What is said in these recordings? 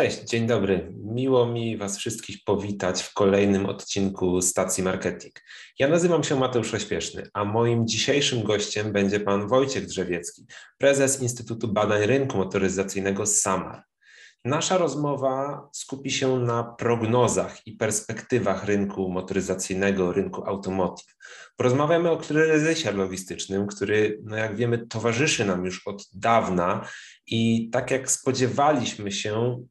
Cześć, dzień dobry. Miło mi Was wszystkich powitać w kolejnym odcinku Stacji Marketing. Ja nazywam się Mateusz Ośpieszny, a moim dzisiejszym gościem będzie Pan Wojciech Drzewiecki, prezes Instytutu Badań Rynku Motoryzacyjnego SAMAR. Nasza rozmowa skupi się na prognozach i perspektywach rynku motoryzacyjnego, rynku automotive. Porozmawiamy o kryzysie logistycznym, który, no jak wiemy, towarzyszy nam już od dawna i tak jak spodziewaliśmy się,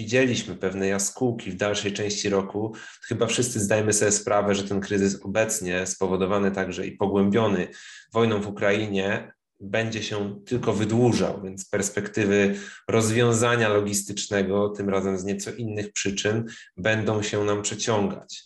widzieliśmy pewne jaskółki w dalszej części roku, chyba wszyscy zdajemy sobie sprawę, że ten kryzys obecnie, spowodowany także i pogłębiony wojną w Ukrainie, będzie się tylko wydłużał, więc perspektywy rozwiązania logistycznego, tym razem z nieco innych przyczyn, będą się nam przeciągać.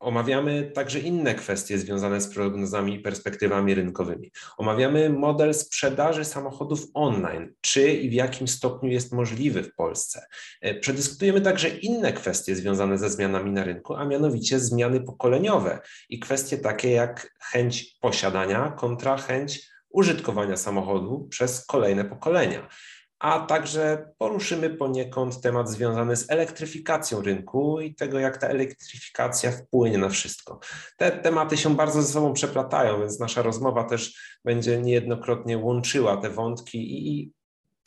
Omawiamy także inne kwestie związane z prognozami i perspektywami rynkowymi. Omawiamy model sprzedaży samochodów online, czy i w jakim stopniu jest możliwy w Polsce. E, przedyskutujemy także inne kwestie związane ze zmianami na rynku, a mianowicie zmiany pokoleniowe i kwestie takie jak chęć posiadania kontra chęć użytkowania samochodu przez kolejne pokolenia a także poruszymy poniekąd temat związany z elektryfikacją rynku i tego, jak ta elektryfikacja wpłynie na wszystko. Te tematy się bardzo ze sobą przeplatają, więc nasza rozmowa też będzie niejednokrotnie łączyła te wątki i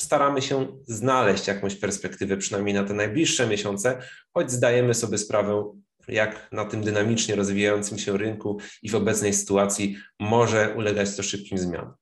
staramy się znaleźć jakąś perspektywę, przynajmniej na te najbliższe miesiące, choć zdajemy sobie sprawę, jak na tym dynamicznie rozwijającym się rynku i w obecnej sytuacji może ulegać to szybkim zmianom.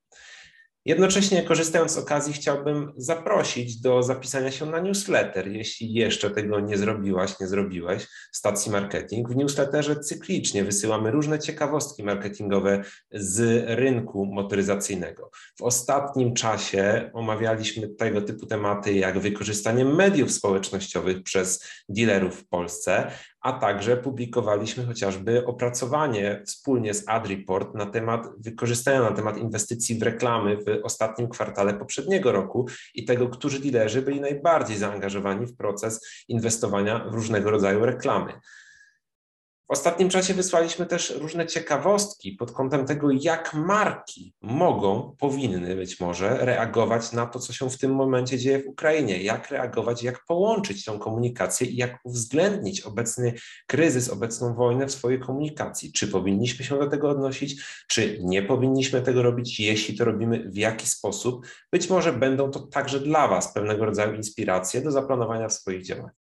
Jednocześnie, korzystając z okazji, chciałbym zaprosić do zapisania się na newsletter, jeśli jeszcze tego nie zrobiłaś, nie zrobiłeś, stacji marketing. W newsletterze cyklicznie wysyłamy różne ciekawostki marketingowe z rynku motoryzacyjnego. W ostatnim czasie omawialiśmy tego typu tematy jak wykorzystanie mediów społecznościowych przez dealerów w Polsce, a także publikowaliśmy chociażby opracowanie wspólnie z AdReport na temat wykorzystania na temat inwestycji w reklamy w ostatnim kwartale poprzedniego roku i tego, którzy dealerzy byli najbardziej zaangażowani w proces inwestowania w różnego rodzaju reklamy. W ostatnim czasie wysłaliśmy też różne ciekawostki pod kątem tego, jak marki mogą, powinny być może reagować na to, co się w tym momencie dzieje w Ukrainie, jak reagować, jak połączyć tą komunikację i jak uwzględnić obecny kryzys, obecną wojnę w swojej komunikacji. Czy powinniśmy się do tego odnosić, czy nie powinniśmy tego robić, jeśli to robimy, w jaki sposób. Być może będą to także dla Was pewnego rodzaju inspiracje do zaplanowania swoich działań.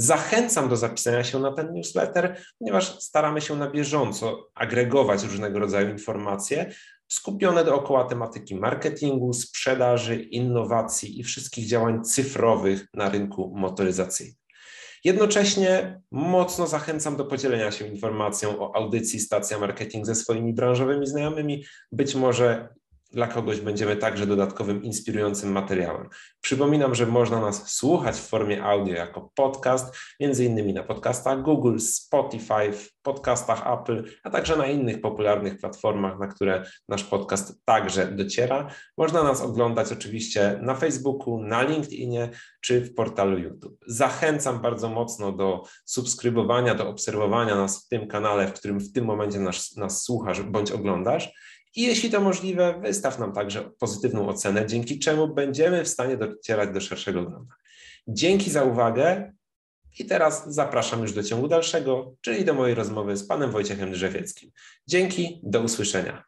Zachęcam do zapisania się na ten newsletter, ponieważ staramy się na bieżąco agregować różnego rodzaju informacje skupione dookoła tematyki marketingu, sprzedaży, innowacji i wszystkich działań cyfrowych na rynku motoryzacyjnym. Jednocześnie mocno zachęcam do podzielenia się informacją o audycji Stacja Marketing ze swoimi branżowymi znajomymi. Być może dla kogoś będziemy także dodatkowym, inspirującym materiałem. Przypominam, że można nas słuchać w formie audio jako podcast, między innymi na podcastach Google, Spotify, w podcastach Apple, a także na innych popularnych platformach, na które nasz podcast także dociera. Można nas oglądać oczywiście na Facebooku, na LinkedInie czy w portalu YouTube. Zachęcam bardzo mocno do subskrybowania, do obserwowania nas w tym kanale, w którym w tym momencie nas, nas słuchasz bądź oglądasz. I jeśli to możliwe, wystaw nam także pozytywną ocenę, dzięki czemu będziemy w stanie docierać do szerszego grona. Dzięki za uwagę i teraz zapraszam już do ciągu dalszego, czyli do mojej rozmowy z panem Wojciechem Drzewieckim. Dzięki, do usłyszenia.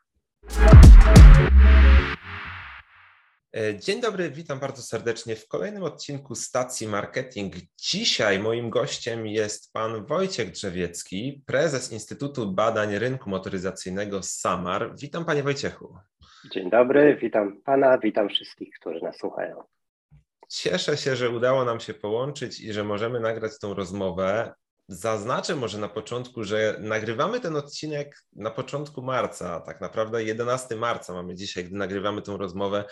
E, dzień dobry, witam bardzo serdecznie w kolejnym odcinku Stacji Marketing. Dzisiaj moim gościem jest pan Wojciech Drzewiecki, prezes Instytutu Badań Rynku Motoryzacyjnego SAMAR. Witam panie Wojciechu. Dzień dobry, witam pana, witam wszystkich, którzy nas słuchają. Cieszę się, że udało nam się połączyć i że możemy nagrać tą rozmowę. Zaznaczę może na początku, że nagrywamy ten odcinek na początku marca, tak naprawdę 11 marca mamy dzisiaj, gdy nagrywamy tą rozmowę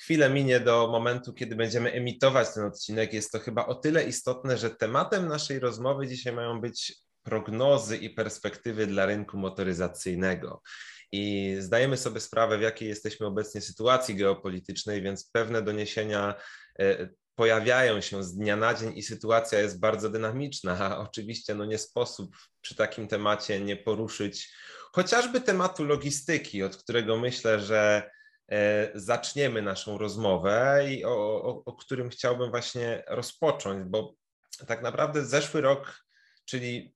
chwilę minie do momentu, kiedy będziemy emitować ten odcinek, jest to chyba o tyle istotne, że tematem naszej rozmowy dzisiaj mają być prognozy i perspektywy dla rynku motoryzacyjnego. I zdajemy sobie sprawę, w jakiej jesteśmy obecnie sytuacji geopolitycznej, więc pewne doniesienia e, pojawiają się z dnia na dzień i sytuacja jest bardzo dynamiczna. A oczywiście no nie sposób przy takim temacie nie poruszyć chociażby tematu logistyki, od którego myślę, że zaczniemy naszą rozmowę i o, o, o którym chciałbym właśnie rozpocząć, bo tak naprawdę zeszły rok, czyli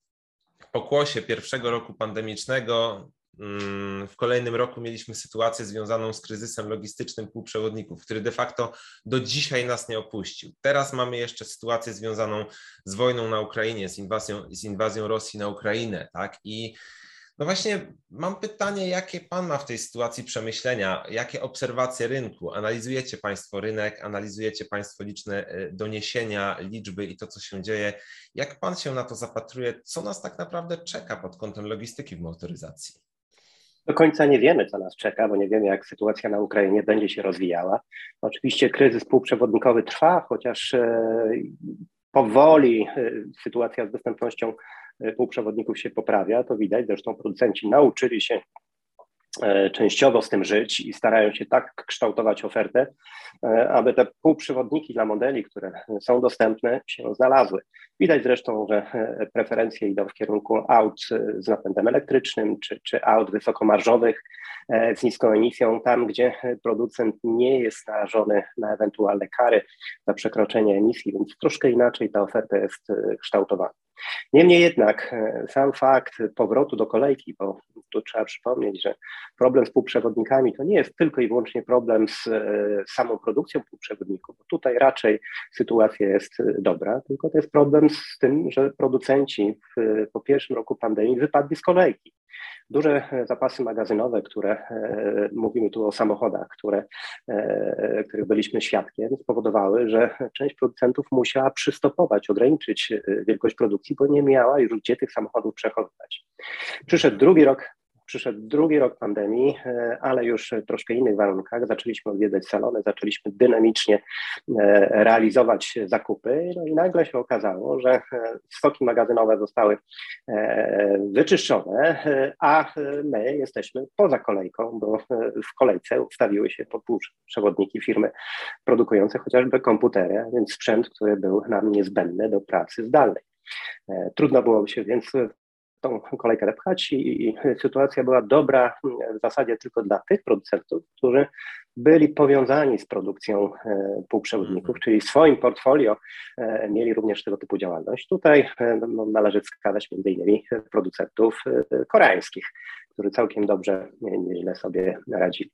pokłosie pierwszego roku pandemicznego, mm, w kolejnym roku mieliśmy sytuację związaną z kryzysem logistycznym półprzewodników, który de facto do dzisiaj nas nie opuścił. Teraz mamy jeszcze sytuację związaną z wojną na Ukrainie, z inwazją, z inwazją Rosji na Ukrainę, tak? I no właśnie, mam pytanie, jakie Pan ma w tej sytuacji przemyślenia, jakie obserwacje rynku? Analizujecie Państwo rynek, analizujecie Państwo liczne e, doniesienia, liczby i to, co się dzieje. Jak Pan się na to zapatruje? Co nas tak naprawdę czeka pod kątem logistyki w motoryzacji? Do końca nie wiemy, co nas czeka, bo nie wiemy, jak sytuacja na Ukrainie będzie się rozwijała. Oczywiście kryzys półprzewodnikowy trwa, chociaż e, powoli e, sytuacja z dostępnością półprzewodników się poprawia, to widać, zresztą producenci nauczyli się e, częściowo z tym żyć i starają się tak kształtować ofertę, e, aby te półprzewodniki dla modeli, które są dostępne, się znalazły. Widać zresztą, że preferencje idą w kierunku aut z napędem elektrycznym czy, czy aut wysokomarżowych z niską emisją, tam gdzie producent nie jest narażony na ewentualne kary za przekroczenie emisji, więc troszkę inaczej ta oferta jest kształtowana. Niemniej jednak e, sam fakt powrotu do kolejki, bo tu trzeba przypomnieć, że problem z półprzewodnikami to nie jest tylko i wyłącznie problem z e, samą produkcją półprzewodników, bo tutaj raczej sytuacja jest e, dobra, tylko to jest problem z tym, że producenci w, po pierwszym roku pandemii wypadli z kolejki. Duże zapasy magazynowe, które mówimy tu o samochodach, które, których byliśmy świadkiem, spowodowały, że część producentów musiała przystopować, ograniczyć wielkość produkcji, bo nie miała już gdzie tych samochodów przechowywać. Przyszedł drugi rok przyszedł drugi rok pandemii, e, ale już w troszkę innych warunkach. Zaczęliśmy odwiedzać salony, zaczęliśmy dynamicznie e, realizować zakupy, no i nagle się okazało, że e, stoki magazynowe zostały wyczyszczone, a my jesteśmy poza kolejką, bo w kolejce ustawiły się przewodniki firmy produkujące chociażby komputery, więc sprzęt, który był nam niezbędny do pracy zdalnej. Trudno było się więc tą kolejkę wepchać i, i sytuacja była dobra w zasadzie tylko dla tych producentów, którzy byli powiązani z produkcją e, półprzewodników, mhm. czyli w swoim portfolio e, mieli również tego typu działalność. Tutaj e, no, należy wskazać między innymi producentów koreańskich, którzy całkiem dobrze, nieźle sobie radzili.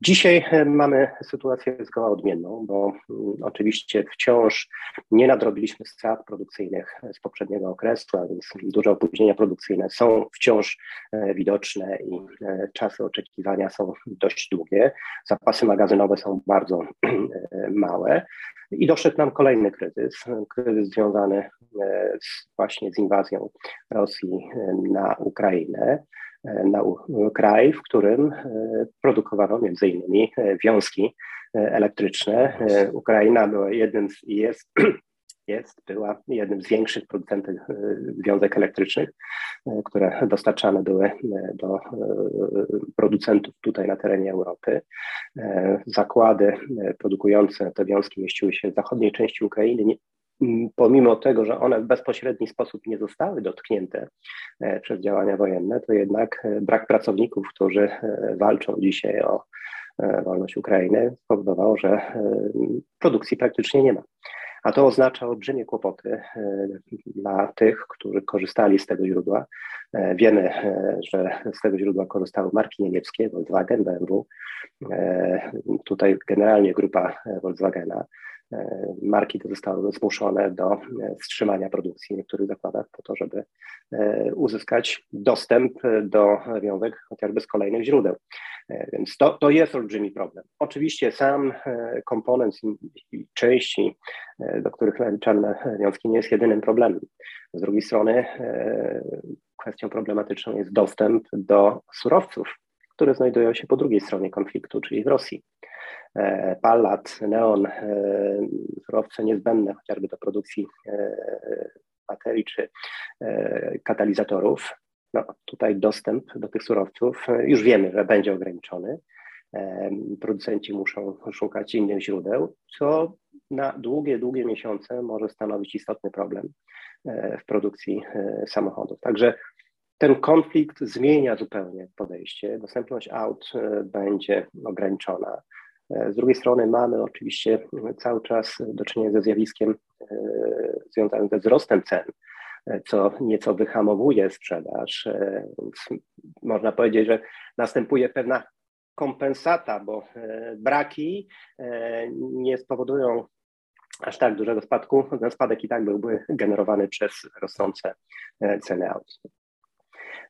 Dzisiaj e, mamy sytuację zgoła odmienną, bo mm, oczywiście wciąż nie nadrobiliśmy strat produkcyjnych z poprzedniego okresu, a więc duże opóźnienia produkcyjne są wciąż e, widoczne i e, czasy oczekiwania są dość długie. Zapasy magazynowe są bardzo małe. I doszedł nam kolejny kryzys, kryzys związany z, właśnie z inwazją Rosji na Ukrainę. E, na kraj, w którym e, produkowano między innymi e, wiązki elektryczne. Ukraina była jednym z, jest, jest, była jednym z większych producentów wiązek elektrycznych, które dostarczane były do producentów tutaj na terenie Europy. Zakłady produkujące te wiązki mieściły się w zachodniej części Ukrainy, pomimo tego, że one w bezpośredni sposób nie zostały dotknięte e, przez działania wojenne, to jednak e, brak pracowników, którzy e, walczą dzisiaj o wolność Ukrainy, spowodował, że produkcji praktycznie nie ma. A to oznacza olbrzymie kłopoty dla tych, którzy korzystali z tego źródła. Wiemy, że z tego źródła korzystały marki niemieckie, Volkswagen, BMW. Tutaj generalnie grupa Volkswagena E, marki te zostały zmuszone do e, wstrzymania produkcji w niektórych zakładach po to, żeby e, uzyskać dostęp do wiązek chociażby z kolejnych źródeł. Więc to, to jest olbrzymi problem. Oczywiście sam komponent i części, do których naliczane wiązki, nie jest jedynym problemem. Z drugiej strony kwestią problematyczną jest dostęp do surowców, które znajdują się po drugiej stronie konfliktu, czyli w Rosji. E, pallat, neon, e, surowce niezbędne chociażby do produkcji e, baterii czy katalizatorów. No, tutaj dostęp do tych surowców już wiemy, że będzie ograniczony. Producenci muszą szukać innych źródeł, co na długie, długie miesiące może stanowić istotny problem w produkcji samochodów. Także ten konflikt zmienia zupełnie podejście. Dostępność aut będzie ograniczona. Z drugiej strony mamy oczywiście cały czas do czynienia ze zjawiskiem związanym ze wzrostem cen, co nieco wyhamowuje sprzedaż. Można powiedzieć, że następuje pewna kompensata, bo braki nie spowodują aż tak dużego spadku. Ten spadek i tak byłby generowany przez rosnące ceny aut.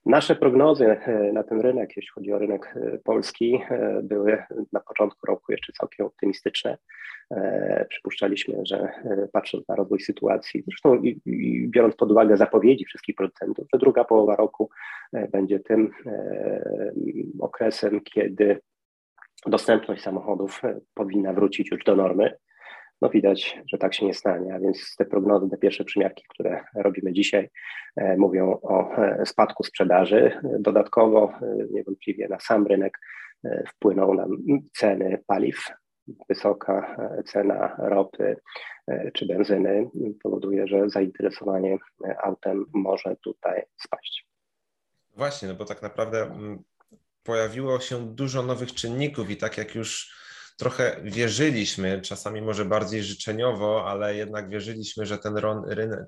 Nasze prognozy e, na ten rynek, jeśli chodzi o rynek e, polski, e, były na początku roku jeszcze całkiem optymistyczne. Przypuszczaliśmy, że patrząc na rozwój sytuacji, zresztą i, biorąc pod uwagę zapowiedzi wszystkich producentów, że druga połowa roku będzie tym okresem, kiedy dostępność samochodów powinna wrócić już do normy. No widać, że tak się nie stanie, a więc te prognozy, te pierwsze przymiarki, które robimy dzisiaj, e, mówią o e, spadku sprzedaży. Dodatkowo e, niewątpliwie na sam rynek wpłyną nam ceny paliw. Wysoka cena ropy czy benzyny powoduje, że zainteresowanie autem może tutaj spaść. Właśnie, no bo tak naprawdę mm, pojawiło się dużo nowych czynników i tak jak już trochę wierzyliśmy, czasami może bardziej życzeniowo, ale jednak wierzyliśmy, że ten,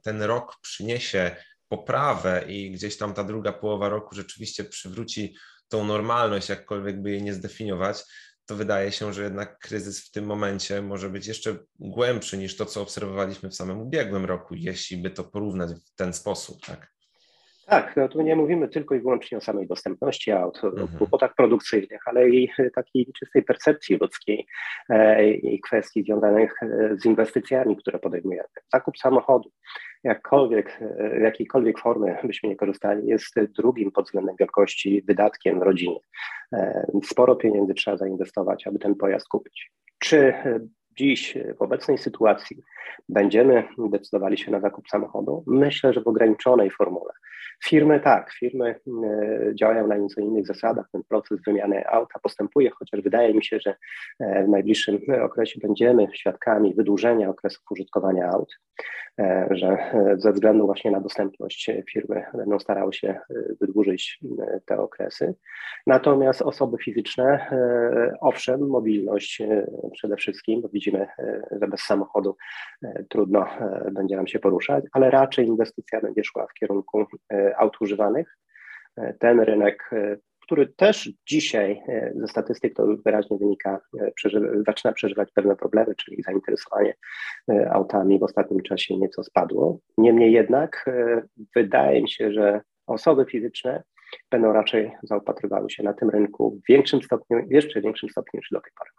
ten rok przyniesie poprawę i gdzieś tam ta druga połowa roku rzeczywiście przywróci tą normalność, jakkolwiek by jej nie zdefiniować, to wydaje się, że jednak kryzys w tym momencie może być jeszcze głębszy niż to, co obserwowaliśmy w samym ubiegłym roku, jeśli by to porównać w ten sposób, tak? Tak, no tu nie mówimy tylko i wyłącznie o samej dostępności aut, mhm. kłopotach produkcyjnych, ale i takiej czystej percepcji ludzkiej e, i kwestii związanych e, z inwestycjami, które podejmujemy. Zakup samochodu, jakkolwiek, e, jakiejkolwiek formy byśmy nie korzystali, jest drugim pod względem wielkości wydatkiem rodziny. Sporo pieniędzy trzeba zainwestować, aby ten pojazd kupić. Czy dziś w obecnej sytuacji będziemy decydowali się na zakup samochodu? Myślę, że w ograniczonej formule. Firmy tak, firmy e, działają na nieco innych zasadach. Ten proces wymiany auta postępuje, chociaż wydaje mi się, że e, w najbliższym okresie będziemy świadkami wydłużenia okresów użytkowania aut, e, że ze względu właśnie na dostępność firmy będą starały się wydłużyć te okresy. Natomiast osoby fizyczne, owszem, mobilność przede wszystkim, bo widzimy, że bez samochodu trudno będzie nam się poruszać, ale raczej inwestycja będzie szła w kierunku aut używanych. E, ten rynek, e, który też dzisiaj e, ze statystyk to wyraźnie wynika, zaczyna przeżywać pewne problemy, czyli zainteresowanie autami w ostatnim czasie nieco spadło. Niemniej jednak wydaje mi się, że osoby fizyczne będą raczej zaopatrywały się na tym rynku w większym stopniu, jeszcze większym stopniu niż do tej pory.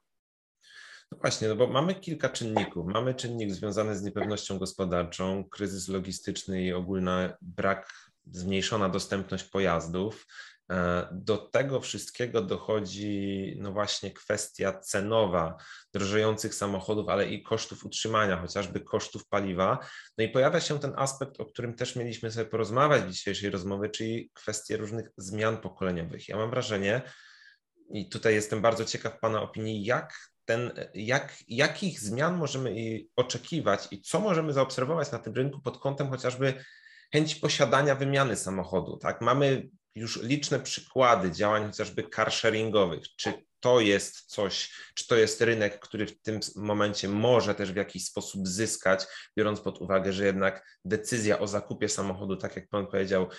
No właśnie, no bo mamy kilka czynników. Mamy czynnik związany z niepewnością gospodarczą, kryzys logistyczny i ogólny brak zmniejszona dostępność pojazdów. E, do tego wszystkiego dochodzi no właśnie kwestia cenowa drożejących samochodów, ale i kosztów utrzymania, chociażby kosztów paliwa. No i pojawia się ten aspekt, o którym też mieliśmy sobie porozmawiać w dzisiejszej rozmowie, czyli kwestie różnych zmian pokoleniowych. Ja mam wrażenie, i tutaj jestem bardzo ciekaw Pana opinii, jak ten, jak, jakich zmian możemy oczekiwać i co możemy zaobserwować na tym rynku pod kątem chociażby chęć posiadania wymiany samochodu. Tak? Mamy już liczne przykłady działań chociażby car sharingowych, czy to jest coś, czy to jest rynek, który w tym momencie może też w jakiś sposób zyskać, biorąc pod uwagę, że jednak decyzja o zakupie samochodu, tak jak Pan powiedział,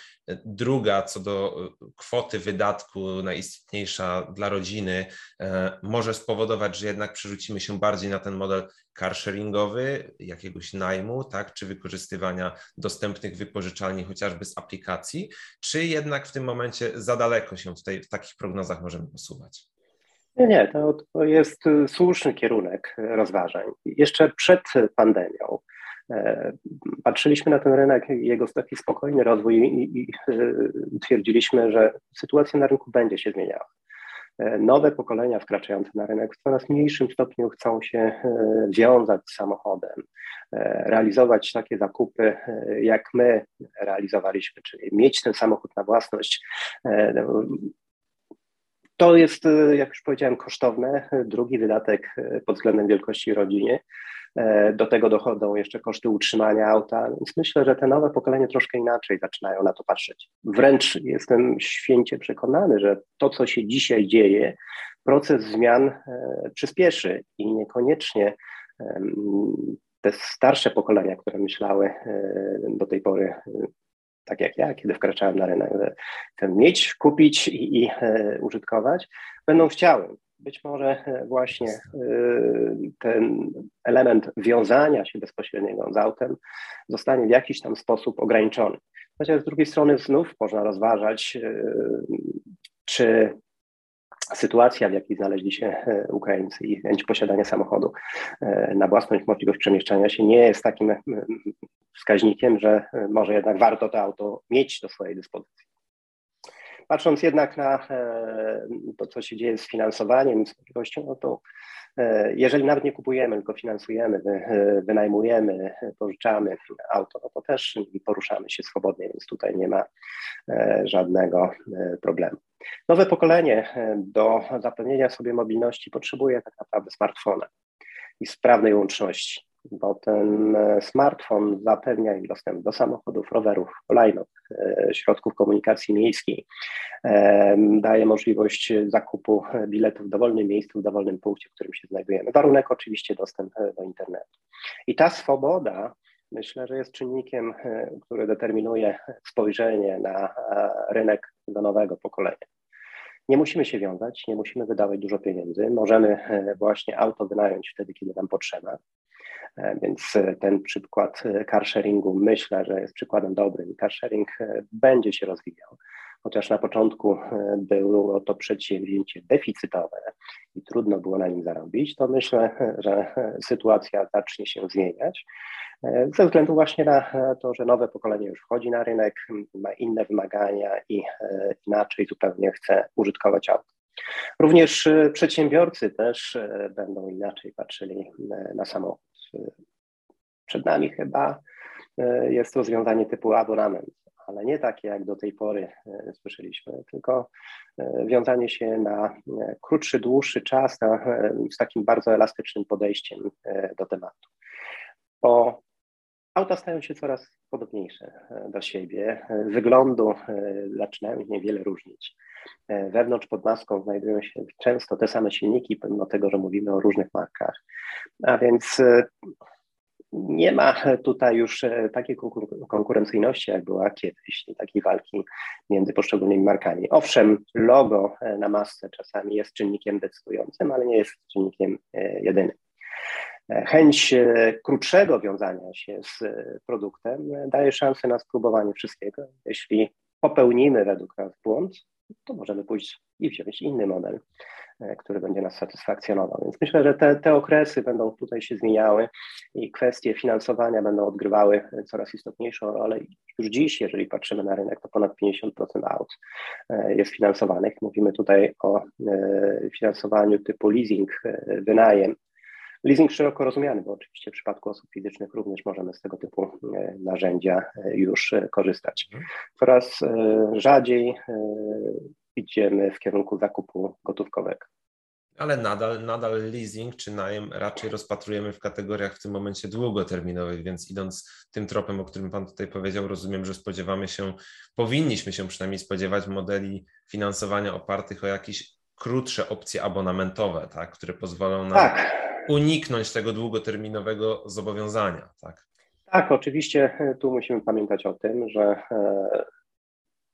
druga co do kwoty wydatku najistotniejsza dla rodziny, e, może spowodować, że jednak przerzucimy się bardziej na ten model carsharingowy, jakiegoś najmu, tak, czy wykorzystywania dostępnych wypożyczalni chociażby z aplikacji, czy jednak w tym momencie za daleko się tutaj w takich prognozach możemy posuwać? Nie, nie, to, to jest y, słuszny kierunek rozważań. Jeszcze przed pandemią e, patrzyliśmy na ten rynek jego taki spokojny rozwój i, i y, twierdziliśmy, że sytuacja na rynku będzie się zmieniała. E, nowe pokolenia wkraczające na rynek w coraz mniejszym stopniu chcą się e, wiązać z samochodem, realizować takie zakupy, jak my realizowaliśmy, czyli mieć ten samochód na własność, to jest, e, jak już powiedziałem, kosztowne. Drugi wydatek e, pod względem wielkości rodziny. Do tego dochodzą jeszcze koszty utrzymania auta, więc myślę, że te nowe pokolenie troszkę inaczej zaczynają na to patrzeć. Wręcz jestem święcie przekonany, że to, co się dzisiaj dzieje, proces zmian przyspieszy i niekoniecznie te starsze pokolenia, które myślały do tej pory tak jak ja, kiedy wkraczałem na rynek, chcę mieć, kupić i, i e, użytkować, będą chciały. Być może e, właśnie e, ten element wiązania się bezpośredniego z autem zostanie w jakiś tam sposób ograniczony. Chociaż z drugiej strony znów można rozważać, czy sytuacja, w jakiej znaleźli się e, Ukraińcy i chęć posiadania samochodu e, na własną możliwość przemieszczania się nie jest takim e, wskaźnikiem, że może jednak warto to auto mieć do swojej dyspozycji. Patrząc jednak na to, co się dzieje z finansowaniem, z możliwością, no to jeżeli nawet nie kupujemy, tylko finansujemy, wynajmujemy, pożyczamy auto, no to też poruszamy się swobodnie, więc tutaj nie ma żadnego problemu. Nowe pokolenie e, do zapewnienia sobie mobilności potrzebuje tak naprawdę smartfona i sprawnej łączności, bo ten e, smartfon zapewnia im dostęp do samochodów, rowerów, hulajnóg, e, środków komunikacji miejskiej, daje możliwość zakupu biletów w dowolnym miejscu, w dowolnym punkcie, w którym się znajdujemy. Warunek oczywiście dostęp do internetu. I ta swoboda myślę, że jest czynnikiem, który determinuje spojrzenie na rynek do nowego pokolenia. Nie musimy się wiązać, nie musimy wydawać dużo pieniędzy. Możemy e, właśnie auto wynająć wtedy, kiedy nam potrzeba. E, więc e, ten przykład carsharingu myślę, że jest przykładem dobrym. Carsharing będzie się rozwijał, chociaż na początku było to przedsięwzięcie deficytowe i trudno było na nim zarobić, to myślę, że sytuacja zacznie się zmieniać. Ze względu właśnie na to, że nowe pokolenie już wchodzi na rynek, ma inne wymagania i e, inaczej zupełnie chce użytkować auto. Również e, przedsiębiorcy też e, będą inaczej patrzyli na samochód. Przed nami chyba jest rozwiązanie typu abonament, ale nie takie jak do tej pory słyszeliśmy, tylko wiązanie się na krótszy, dłuższy czas na, z takim bardzo elastycznym podejściem do tematu. Bo Auta stają się coraz podobniejsze e, do siebie. E, wyglądu e, zaczynają niewiele różnić. Wewnątrz pod maską znajdują się często te same silniki, pomimo tego, że mówimy o różnych markach. A więc nie ma tutaj już takiej konkurencyjności, jak była kiedyś, takiej walki między poszczególnymi markami. Owszem, logo na masce czasami jest czynnikiem decydującym, ale nie jest czynnikiem jedynym. Chęć e, krótszego wiązania się z e, produktem daje szansę na spróbowanie wszystkiego. Jeśli popełnimy według nas błąd, to możemy pójść i wziąć inny model, e, który będzie nas satysfakcjonował. Więc myślę, że te, te okresy będą tutaj się zmieniały i kwestie finansowania będą odgrywały coraz istotniejszą rolę. Już dziś, jeżeli patrzymy na rynek, to ponad 50% aut jest finansowanych. Mówimy tutaj o finansowaniu typu leasing, wynajem, Leasing szeroko rozumiany, bo oczywiście w przypadku osób fizycznych również możemy z tego typu e, narzędzia e, już e, korzystać. Mhm. Coraz rzadziej idziemy w kierunku zakupu gotówkowego. Ale nadal, nadal leasing czy najem raczej rozpatrujemy w kategoriach w tym momencie długoterminowych, więc idąc tym tropem, o którym Pan tutaj powiedział, rozumiem, że spodziewamy się, powinniśmy się przynajmniej spodziewać modeli finansowania opartych o jakieś krótsze opcje abonamentowe, tak, które pozwolą na tak uniknąć tego długoterminowego zobowiązania, tak? Tak, oczywiście e, tu musimy pamiętać o tym, że e,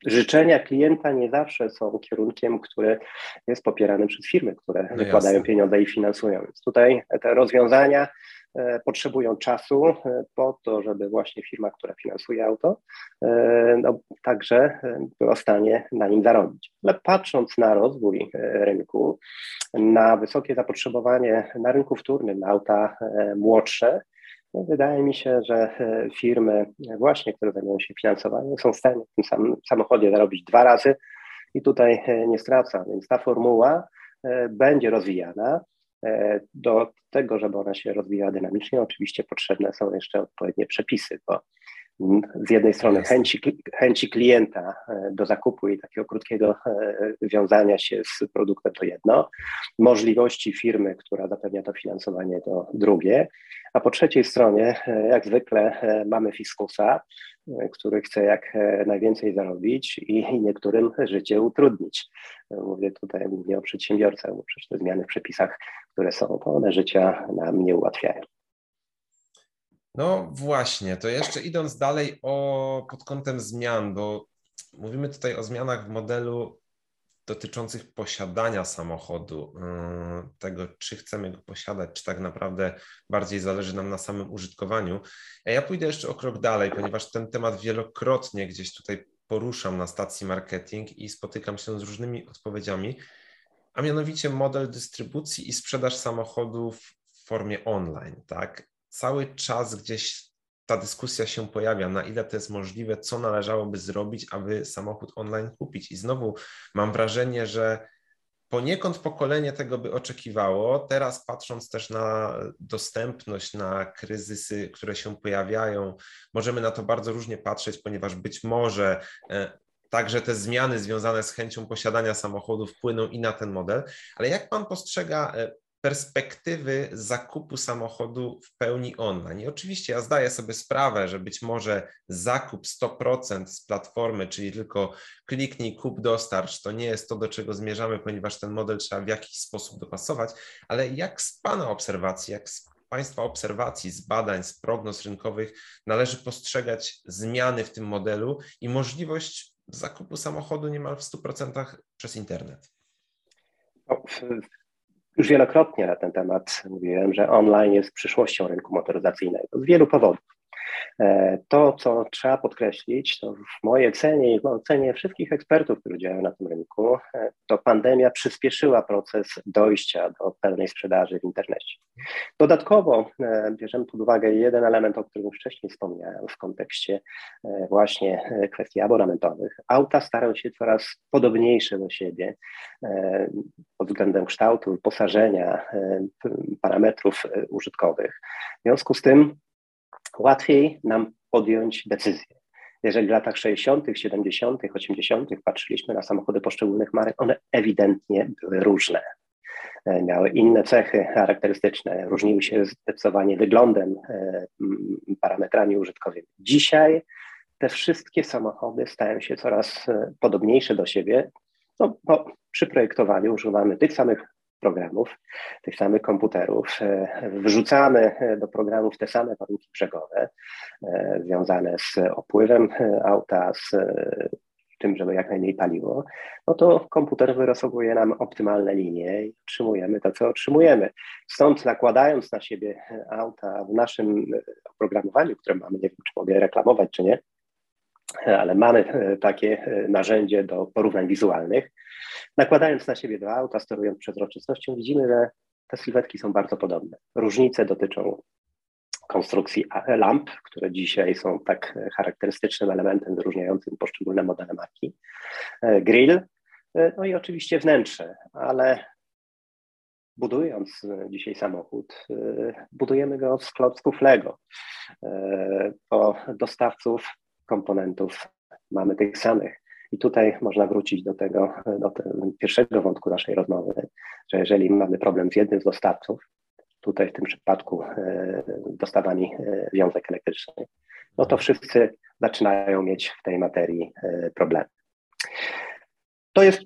życzenia klienta nie zawsze są kierunkiem, który jest popierany przez firmy, które no wykładają pieniądze i finansują. Więc tutaj te rozwiązania potrzebują czasu e, po to, żeby właśnie firma, która finansuje auto, e, no, także była w stanie na nim zarobić. Ale patrząc na rozwój rynku, na wysokie zapotrzebowanie na rynku wtórnym, na auta młodsze, no, wydaje mi się, że firmy właśnie, które zajmują się finansowaniem, są w stanie w tym samym samochodzie zarobić dwa razy i tutaj nie stracą. Więc ta formuła będzie rozwijana. E, do tego, żeby ona się rozwijała dynamicznie, oczywiście potrzebne są jeszcze odpowiednie przepisy, bo z jednej strony chęci, chęci klienta e, do zakupu i takiego krótkiego e, wiązania się z produktem to jedno, możliwości firmy, która zapewnia to finansowanie to drugie, A po trzeciej stronie, jak zwykle, mamy fiskusa, który chce jak najwięcej zarobić i niektórym życie utrudnić. Mówię tutaj głównie o przedsiębiorcach, bo przecież te zmiany w przepisach, które są, to one życia nam nie ułatwiają. No właśnie, to jeszcze idąc dalej o, pod kątem zmian, bo mówimy tutaj o zmianach w modelu dotyczących posiadania samochodu, yy, tego czy chcemy go posiadać, czy tak naprawdę bardziej zależy nam na samym użytkowaniu. A ja pójdę jeszcze o krok dalej, ponieważ ten temat wielokrotnie gdzieś tutaj poruszam na stacji marketing i spotykam się z różnymi odpowiedziami, a mianowicie model dystrybucji i sprzedaż samochodów w formie online, tak? cały czas gdzieś ta dyskusja się pojawia, na ile to jest możliwe, co należałoby zrobić, aby samochód online kupić. I znowu mam wrażenie, że poniekąd pokolenie tego by oczekiwało. Teraz patrząc też na dostępność, na kryzysy, które się pojawiają, możemy na to bardzo różnie patrzeć, ponieważ być może e, Także te zmiany związane z chęcią posiadania samochodu wpłyną i na ten model. Ale jak pan postrzega e, perspektywy zakupu samochodu w pełni online. I oczywiście ja zdaję sobie sprawę, że być może zakup 100% z platformy, czyli tylko kliknij, kup, dostarcz, to nie jest to, do czego zmierzamy, ponieważ ten model trzeba w jakiś sposób dopasować, ale jak z Pana obserwacji, jak z Państwa obserwacji, z badań, z prognoz rynkowych należy postrzegać zmiany w tym modelu i możliwość zakupu samochodu niemal w 100% przez internet? Już wielokrotnie na ten temat mówiłem, że online jest przyszłością rynku motoryzacyjnego z wielu powodów. E, to, co trzeba podkreślić, to w mojej ocenie i w ocenie wszystkich ekspertów, którzy działają na tym rynku, e, to pandemia przyspieszyła proces dojścia do pełnej sprzedaży w internecie. Dodatkowo e, bierzemy pod uwagę jeden element, o którym wcześniej wspomniałem w kontekście właśnie kwestii abonamentowych. Auta starają się coraz podobniejsze do siebie pod względem kształtu, posażenia, parametrów użytkowych. W związku z tym łatwiej nam podjąć decyzję. Jeżeli w latach 60., 70., 80. patrzyliśmy na samochody poszczególnych marek, one ewidentnie były różne. E, miały inne cechy charakterystyczne, różniły się zdecydowanie wyglądem, e, parametrami użytkowymi. Dzisiaj te wszystkie samochody stają się coraz e, podobniejsze do siebie. No, bo przy projektowaniu używamy tych samych programów, tych samych komputerów. E, wrzucamy e, do programów te same warunki brzegowe e, związane z opływem auta, z tym, żeby jak najmniej paliło, no to komputer wyrysowuje nam optymalne linie i otrzymujemy to, co otrzymujemy. Stąd nakładając na siebie auta w naszym oprogramowaniu, które mamy, nie wiem, czy mogę reklamować, czy nie, ale mamy takie narzędzie do porównań wizualnych, Nakładając na siebie dwa auta, sterując przezroczystością, widzimy, że te sylwetki są bardzo podobne. Różnice dotyczą konstrukcji lamp, które dzisiaj są tak charakterystycznym elementem wyróżniającym poszczególne modele marki, e, grill, e, no i oczywiście wnętrze, ale budując dzisiaj samochód, e, budujemy go z klocków Lego, bo dostawców komponentów mamy tych samych. I tutaj można wrócić do tego, do pierwszego wątku naszej rozmowy, że jeżeli mamy problem z jednym z dostawców, tutaj w tym przypadku e, dostawami e, wiązek elektrycznych, no to wszyscy zaczynają mieć w tej materii e, problemy. To jest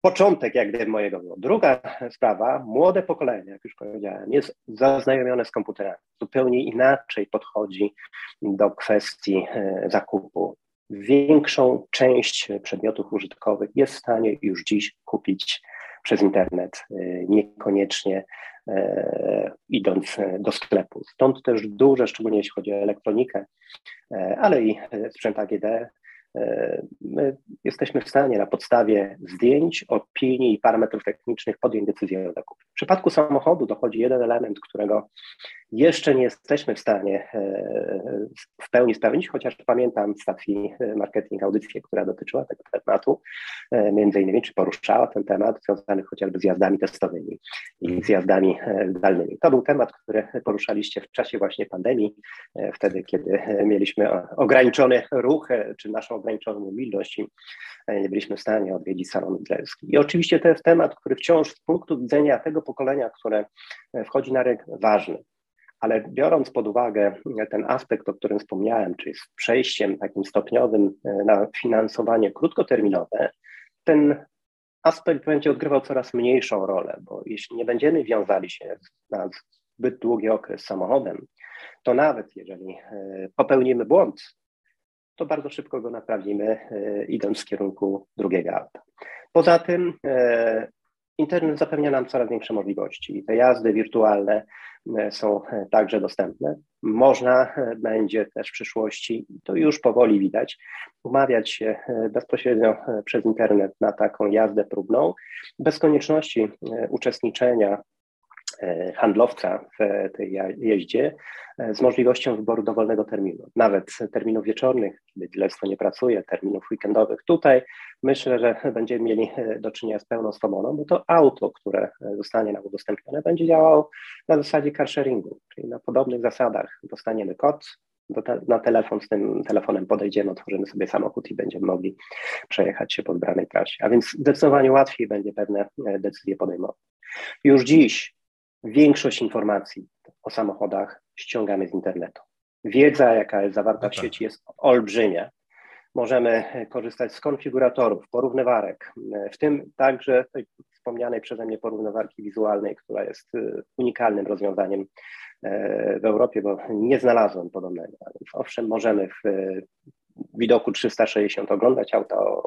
początek jak gdyby mojego było. Druga sprawa, młode pokolenie, jak już powiedziałem, jest zaznajomione z komputerami. Zupełnie inaczej podchodzi do kwestii zakupu większą część przedmiotów użytkowych jest w stanie już dziś kupić przez internet, y, niekoniecznie e, idąc do sklepu. Stąd też duże, szczególnie jeśli chodzi o elektronikę, e, ale i sprzęt AGD, E, my jesteśmy w stanie na podstawie zdjęć, opinii i parametrów technicznych podjąć decyzję o zakupie. W przypadku samochodu dochodzi jeden element, którego jeszcze nie jesteśmy w stanie e, w pełni spełnić, chociaż pamiętam w stacji e, marketing audycję, która dotyczyła tego tematu, między innymi, czy poruszała ten temat związany chociażby z jazdami testowymi i z jazdami zdalnymi. To był temat, który poruszaliście w czasie właśnie pandemii, wtedy, kiedy mieliśmy ograniczony ruch, czy naszą ograniczoną mobilność i e, nie byliśmy w stanie odwiedzić salonu dizerski. I oczywiście to jest temat, który wciąż z punktu widzenia tego pokolenia, które e, wchodzi na rynek, ważny. Ale biorąc pod uwagę ten aspekt, o którym wspomniałem, czyli z przejściem takim stopniowym na finansowanie krótkoterminowe, ten aspekt będzie odgrywał coraz mniejszą rolę, bo jeśli nie będziemy wiązali się na zbyt długi okres samochodem, to nawet jeżeli e, popełnimy błąd, to bardzo szybko go naprawimy, e, idąc w kierunku drugiego auta. Poza tym e, internet zapewnia nam coraz większe możliwości. Te jazdy wirtualne są także dostępne. Można będzie też w przyszłości, to już powoli widać, umawiać się bezpośrednio przez internet na taką jazdę próbną, bez konieczności uczestniczenia E, handlowca w tej jeździe e, z możliwością wyboru dowolnego terminu, nawet terminów wieczornych, kiedy dealerstwo nie pracuje, terminów weekendowych. Tutaj myślę, że będziemy mieli e, do czynienia z pełną swobodą, bo to auto, które zostanie nam udostępnione, będzie działało na zasadzie carsharingu, czyli na podobnych zasadach. Dostaniemy kod, na telefon, z tym telefonem podejdziemy, otworzymy sobie samochód i będziemy mogli przejechać się po wybranej trasie. A więc zdecydowanie łatwiej będzie pewne decyzje podejmować. Już dziś Większość informacji o samochodach ściągamy z internetu. Wiedza, jaka jest zawarta w no tak. sieci, jest olbrzymia. Możemy korzystać z konfiguratorów, porównywarek, w tym także tej wspomnianej przeze mnie porównywarki wizualnej, która jest y, unikalnym rozwiązaniem e, w Europie, bo nie znalazłem podobnego. Owszem, możemy w widoku 360 oglądać auto,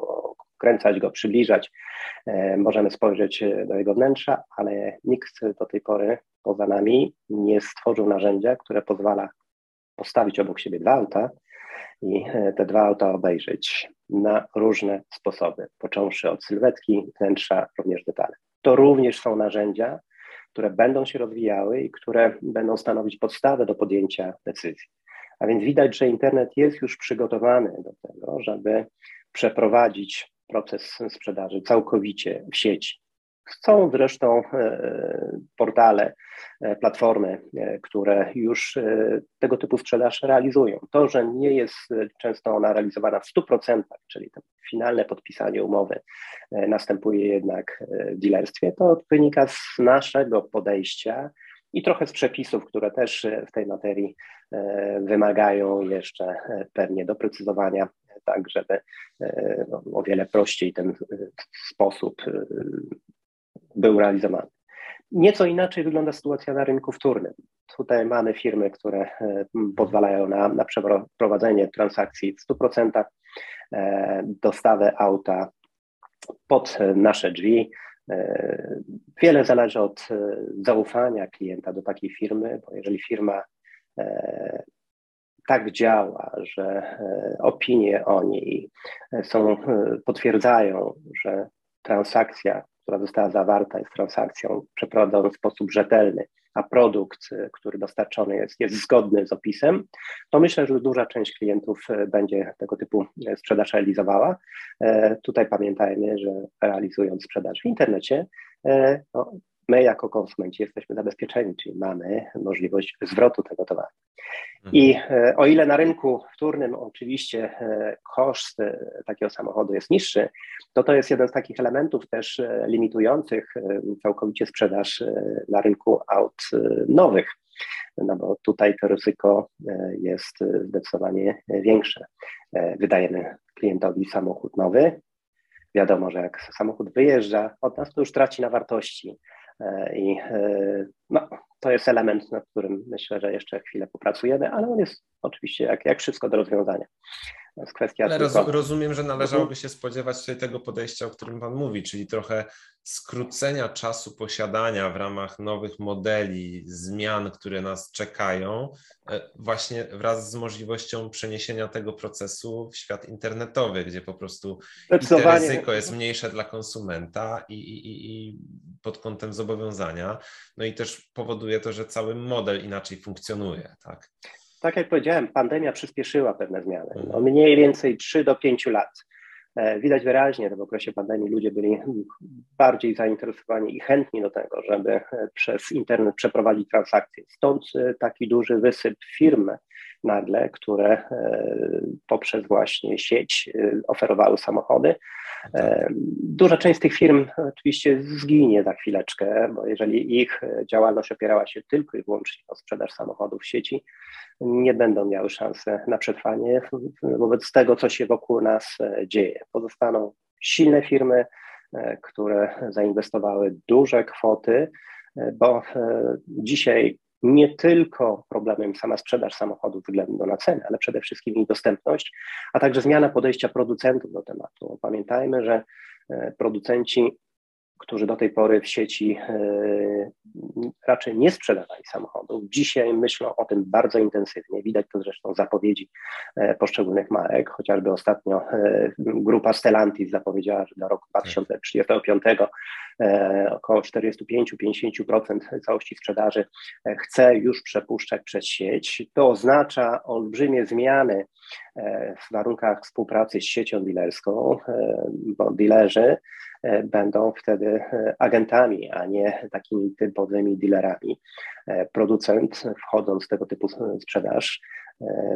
kręcać go, przybliżać, e, możemy spojrzeć e, do jego wnętrza, ale nikt do tej pory poza nami nie stworzył narzędzia, które pozwala postawić obok siebie dwa auta i e, te dwa auta obejrzeć na różne sposoby, począwszy od sylwetki, wnętrza, również detale. To również są narzędzia, które będą się rozwijały i które będą stanowić podstawę do podjęcia decyzji. A więc widać, że internet jest już przygotowany do tego, żeby przeprowadzić proces sprzedaży całkowicie w sieci. Są zresztą e, portale, e, platformy, e, które już tego typu sprzedaż realizują. To, że nie jest często ona realizowana w 100%, czyli to finalne podpisanie umowy następuje jednak w dealerstwie, to wynika z naszego podejścia i trochę z przepisów, które też w tej materii wymagają jeszcze pewnie doprecyzowania tak żeby e, no, o wiele prościej ten e, sposób e, był realizowany. Nieco inaczej wygląda sytuacja na rynku wtórnym. Tutaj mamy firmy, które pozwalają na, na przeprowadzenie transakcji w 100%, dostawę auta pod nasze drzwi. Wiele zależy od zaufania klienta do takiej firmy, bo jeżeli firma tak działa, że e, opinie o niej e, są, e, potwierdzają, że transakcja, która została zawarta, jest transakcją przeprowadzoną w sposób rzetelny, a produkt, który dostarczony jest, jest zgodny z opisem, to myślę, że duża część klientów będzie tego typu sprzedaż realizowała. Tutaj pamiętajmy, że realizując sprzedaż w internecie, no, my jako konsumenci jesteśmy zabezpieczeni, czyli mamy możliwość zwrotu tego towaru. Mhm. I e, o ile na rynku wtórnym oczywiście e, koszt e, takiego samochodu jest niższy, to to jest jeden z takich elementów też limitujących całkowicie sprzedaż na rynku aut nowych. No bo tutaj to ryzyko jest zdecydowanie większe. Wydajemy klientowi samochód nowy. Wiadomo, że jak samochód wyjeżdża od nas, to już traci na wartości I e, no, to jest element, nad którym myślę, że jeszcze chwilę popracujemy, ale on jest oczywiście jak, jak wszystko do rozwiązania. To jest kwestia. Ale tylko... rozumiem, że należałoby się spodziewać tutaj tego podejścia, o którym Pan mówi, czyli trochę skrócenia czasu posiadania w ramach nowych modeli, zmian, które nas czekają, e, właśnie wraz z możliwością przeniesienia tego procesu w świat internetowy, gdzie po prostu ryzyko jest mniejsze dla konsumenta i, i, i pod kątem zobowiązania, no i też powoduje to, że cały model inaczej funkcjonuje, tak? Tak jak powiedziałem, pandemia przyspieszyła pewne zmiany. No mhm. mniej więcej 3 do 5 lat. E, widać wyraźnie, że w okresie pandemii ludzie byli bardziej zainteresowani i chętni do tego, żeby e, przez internet przeprowadzić transakcje. Stąd e, taki duży wysyp firm nagle, które poprzez właśnie sieć oferowały samochody. Tak. Duża część z tych firm oczywiście zginie za chwileczkę, bo jeżeli ich działalność opierała się tylko i wyłącznie o sprzedaż samochodów w sieci, nie będą miały szansy na przetrwanie wobec tego, co się wokół nas dzieje. Pozostaną silne firmy, E, które zainwestowały duże kwoty, e, bo e, dzisiaj nie tylko problemem sama sprzedaż samochodów względu na cenę, ale przede wszystkim ich dostępność, a także zmiana podejścia producentów do tematu. Pamiętajmy, że producenci którzy do tej pory w sieci e, raczej nie sprzedawali samochodów, dzisiaj myślą o tym bardzo intensywnie. Widać to zresztą zapowiedzi e, poszczególnych marek. Chociażby ostatnio e, grupa Stellantis zapowiedziała, że do roku 2035 około 45-50% całości sprzedaży chce już przepuszczać przez sieć. To oznacza olbrzymie zmiany w warunkach współpracy z siecią dealerską, bo dealerzy E, będą wtedy e, agentami, a nie takimi typowymi dealerami. E, producent, wchodząc w tego typu sprzedaż,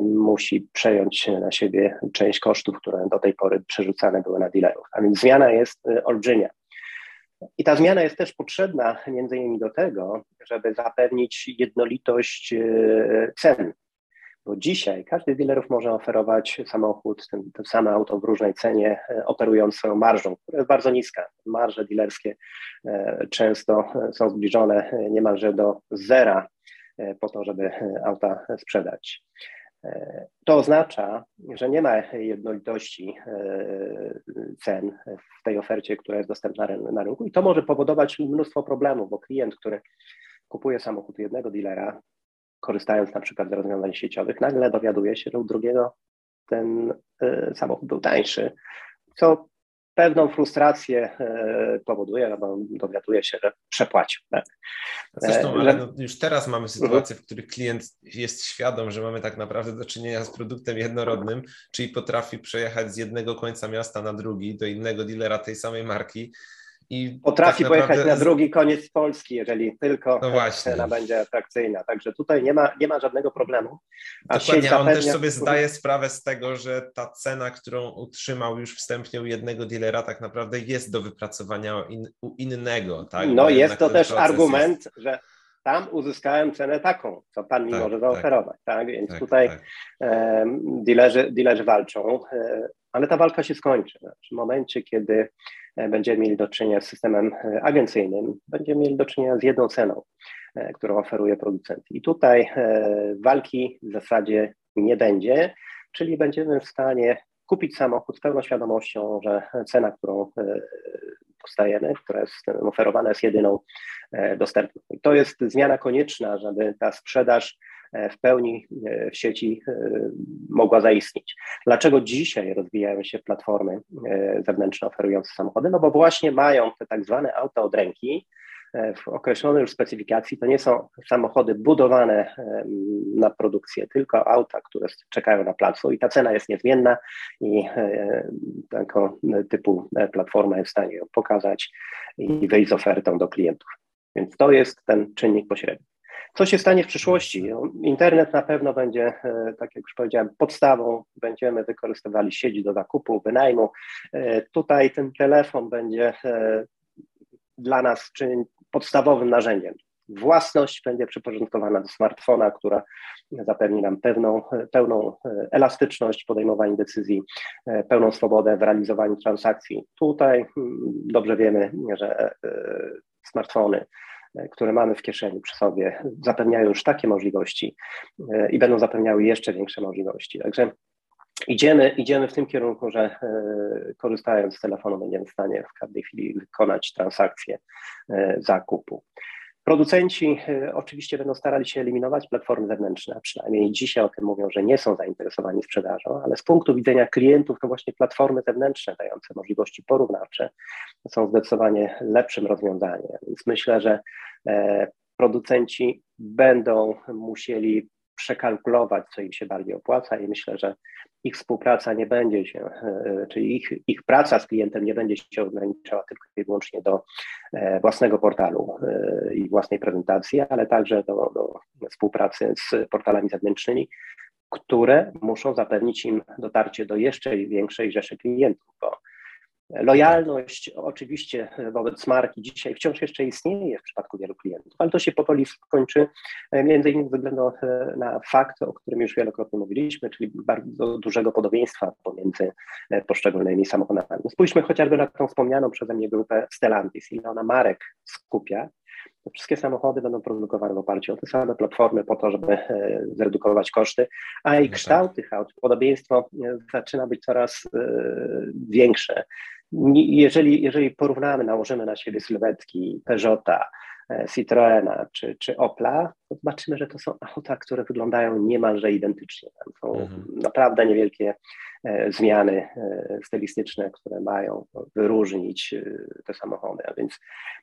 musi przejąć na siebie część kosztów, które do tej pory przerzucane były na dealerów. A więc zmiana jest olbrzymia. I ta zmiana jest też potrzebna między innymi do tego, żeby zapewnić jednolitość cen bo dzisiaj każdy z dealerów może oferować samochód, ten, to same auto w różnej cenie, e, operując swoją marżą, która jest bardzo niska. Marże dealerskie e, często e, są zbliżone niemalże do zera po to, żeby auta sprzedać. To oznacza, że nie ma jednolitości cen w tej ofercie, która jest dostępna na rynku i to może powodować mnóstwo problemów, bo klient, który kupuje samochód jednego dealera, korzystając na przykład z rozwiązań sieciowych, nagle dowiaduje się, że u drugiego ten y, samochód był tańszy, co pewną frustrację y, powoduje, no bo dowiaduje się, że przepłacił. Tak? Zresztą, e, ale no, już teraz mamy sytuację, w której klient jest świadom, że mamy tak naprawdę do czynienia z produktem jednorodnym, czyli potrafi przejechać z jednego końca miasta na drugi do innego dealera tej samej marki i Potrafi tak naprawdę... pojechać na drugi koniec Polski, jeżeli tylko no cena będzie atrakcyjna. Także tutaj nie ma, nie ma żadnego problemu. A Dokładnie, zapewnia... on też sobie zdaje sprawę z tego, że ta cena, którą utrzymał już wstępnie u jednego dealera, tak naprawdę jest do wypracowania in, u innego. Tak? No jest to też argument, jest... że tam uzyskałem cenę taką, co pan mi tak, może zaoferować. Tak, tak? Więc tak, tutaj tak. E, dealerzy, dealerzy walczą, e, ale ta walka się skończy. W momencie, kiedy E, będziemy mieli do czynienia z systemem e, agencyjnym, będziemy mieli do czynienia z jedną ceną, e, którą oferuje producent. I tutaj walki w zasadzie nie będzie, czyli będziemy w stanie kupić samochód z pełną świadomością, że cena, którą dostajemy, która jest oferowana, jest jedyną dostępną. I to jest zmiana konieczna, żeby ta sprzedaż w pełni e, w sieci e, mogła zaistnieć. Dlaczego dzisiaj rozwijają się platformy zewnętrzne oferujące samochody? No bo właśnie mają te tak zwane auta od ręki, w określonej już specyfikacji to nie są samochody budowane na produkcję, tylko auta, które czekają na placu i ta cena jest niezmienna i taką typu platforma jest w stanie ją pokazać i wyjść z ofertą do klientów. Więc to jest ten czynnik pośredni. Co się stanie w przyszłości? Internet na pewno będzie, e, tak jak już powiedziałem, podstawą. Będziemy wykorzystywali sieć do zakupu, wynajmu. E, tutaj ten telefon będzie e, dla nas podstawowym narzędziem. Własność będzie przyporządkowana do smartfona, która zapewni nam pewną, pełną elastyczność w podejmowaniu decyzji, pełną swobodę w realizowaniu transakcji. Tutaj mm, dobrze wiemy, że smartfony które mamy w kieszeni przy sobie, zapewniają już takie możliwości e, i będą zapewniały jeszcze większe możliwości. Także idziemy, idziemy w tym kierunku, że e, korzystając z telefonu będziemy w stanie w każdej chwili wykonać transakcję e, zakupu. Producenci y, oczywiście będą starali się eliminować platformy zewnętrzne, przynajmniej dzisiaj o tym mówią, że nie są zainteresowani sprzedażą, ale z punktu widzenia klientów to właśnie platformy zewnętrzne dające możliwości porównawcze są zdecydowanie lepszym rozwiązaniem. Więc myślę, że e, producenci będą musieli przekalkulować, co im się bardziej opłaca i myślę, że ich współpraca nie będzie się, e, czyli ich, ich praca z klientem nie będzie się ograniczała tylko i wyłącznie do e, własnego portalu e, i własnej prezentacji, ale także do, do współpracy z portalami zewnętrznymi, które muszą zapewnić im dotarcie do jeszcze większej rzeszy klientów, bo Lojalność oczywiście wobec marki dzisiaj wciąż jeszcze istnieje w przypadku wielu klientów, ale to się powoli skończy, e, między innymi ze względu e, na fakt, o którym już wielokrotnie mówiliśmy, czyli bardzo dużego podobieństwa pomiędzy e, poszczególnymi samochodami. Spójrzmy chociażby na tą wspomnianą przeze mnie grupę Stellantis, ile ona marek skupia. Wszystkie samochody będą produkowane w oparciu o te same platformy po to, żeby zredukować koszty, a i no kształt tych aut, podobieństwo zaczyna być coraz większe jeżeli, jeżeli porównamy, nałożymy na siebie sylwetki Peugeota, e, Citroena czy, czy Opla, to zobaczymy, że to są auta, które wyglądają niemalże identycznie. Tam są mhm. naprawdę niewielkie e, zmiany e, stylistyczne, które mają wyróżnić te samochody. A więc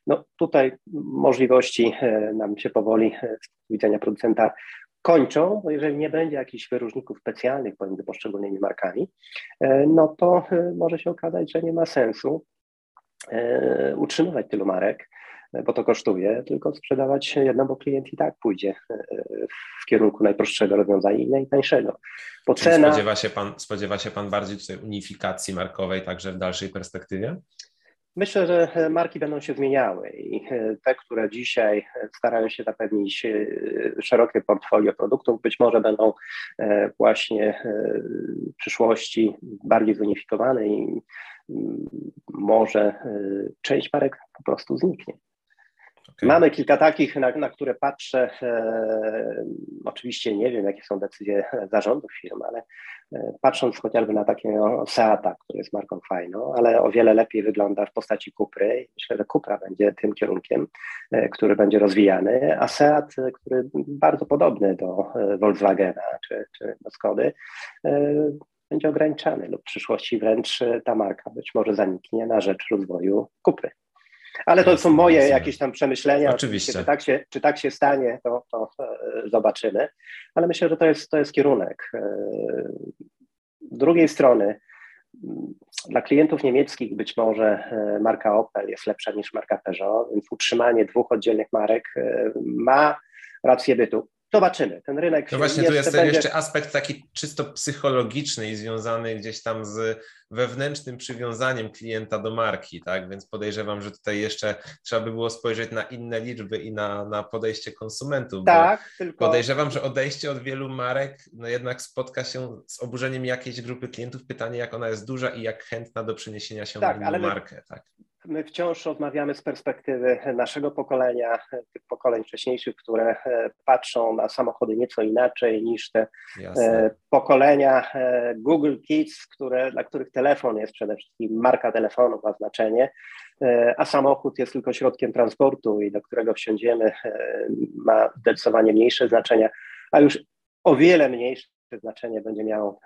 no, tutaj możliwości nam się powoli z widzenia producenta kończą, bo jeżeli nie będzie jakichś wyróżników specjalnych pomiędzy poszczególnymi markami, e, no to e, może się okazać, że nie ma sensu e, utrzymywać tylu marek, bo to kosztuje, tylko sprzedawać jedno, bo klient i tak pójdzie w kierunku najprostszego rozwiązania i najtańszego. Bo cena... spodziewa, się pan, spodziewa się Pan bardziej tutaj unifikacji markowej także w dalszej perspektywie? Myślę, że e, marki będą się zmieniały i e, te, które dzisiaj e, starają się zapewnić szerokie portfolio produktów, być może będą właśnie w przyszłości bardziej zunifikowane i mm, może część marek po prostu zniknie. Okay. Mamy kilka takich, na, na które patrzę. E, oczywiście nie wiem, jakie są decyzje zarządów firm, ale e, patrząc chociażby na takiego Seata, który jest marką fajną, ale o wiele lepiej wygląda w postaci Kupry. Myślę, że Kupra będzie tym kierunkiem, e, który będzie rozwijany, a Seat, który bardzo podobny do e, Volkswagena czy, czy do Skody, e, będzie ograniczany lub w przyszłości wręcz ta marka być może zaniknie na rzecz rozwoju Kupry. Ale to są moje jakieś tam przemyślenia. Oczywiście. Czy tak się, czy tak się stanie, to, to e, zobaczymy. Ale myślę, że to jest, to jest kierunek. Z e, drugiej strony, dla klientów niemieckich być może e, marka Opel jest lepsza niż marka Peugeot, więc utrzymanie dwóch oddzielnych marek ma rację bytu. Zobaczymy. Ten rynek. No właśnie, tu jest będzie... jeszcze aspekt taki czysto psychologiczny i związany gdzieś tam z wewnętrznym przywiązaniem klienta do marki, tak? Więc podejrzewam, że tutaj jeszcze trzeba by było spojrzeć na inne liczby i na, na podejście konsumentów. Tak, tylko. Podejrzewam, że odejście od wielu marek no jednak spotka się z oburzeniem jakiejś grupy klientów. Pytanie, jak ona jest duża i jak chętna do przeniesienia się tak, na inną markę, tak? My wciąż rozmawiamy z perspektywy naszego pokolenia, tych pokoleń wcześniejszych, które e, patrzą na samochody nieco inaczej niż te Jasne. E, pokolenia e, Google Kids, które, dla których telefon jest przede wszystkim marka telefonu, ma znaczenie, a samochód jest tylko środkiem transportu i do którego wsiądziemy ma zdecydowanie mniejsze znaczenie, a już o wiele mniejsze znaczenie będzie miało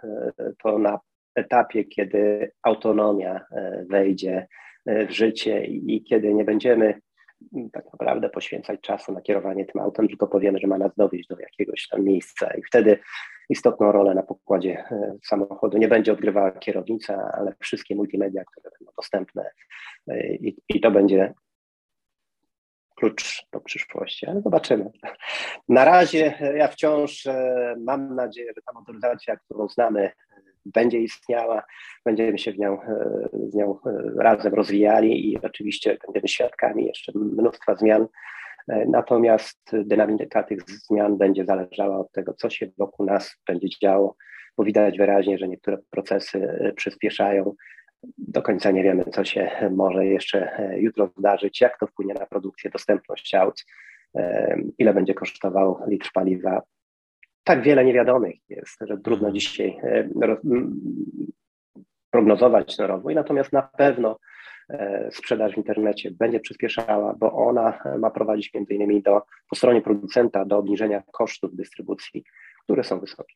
to na etapie, kiedy autonomia wejdzie w życie i kiedy nie będziemy tak naprawdę poświęcać czasu na kierowanie tym autem, tylko powiemy, że ma nas dowieść do jakiegoś tam miejsca i wtedy istotną rolę na pokładzie e, samochodu nie będzie odgrywała kierownica, ale wszystkie multimedia, które będą dostępne e, i, i to będzie klucz do przyszłości, ale zobaczymy. Na razie ja wciąż e, mam nadzieję, że ta motoryzacja, którą znamy, będzie istniała, będziemy się w nią, e, z nią e, razem rozwijali i oczywiście będziemy świadkami jeszcze mnóstwa zmian. E, natomiast dynamika tych zmian będzie zależała od tego, co się wokół nas będzie działo, bo widać wyraźnie, że niektóre procesy przyspieszają. Do końca nie wiemy, co się może jeszcze jutro zdarzyć, jak to wpłynie na produkcję, dostępność aut, ile będzie kosztował litr paliwa tak wiele niewiadomych jest, że trudno mhm. dzisiaj e, prognozować ten rozwój, natomiast na pewno e, sprzedaż w internecie będzie przyspieszała, bo ona ma prowadzić między innymi do, po stronie producenta do obniżenia kosztów dystrybucji, które są wysokie.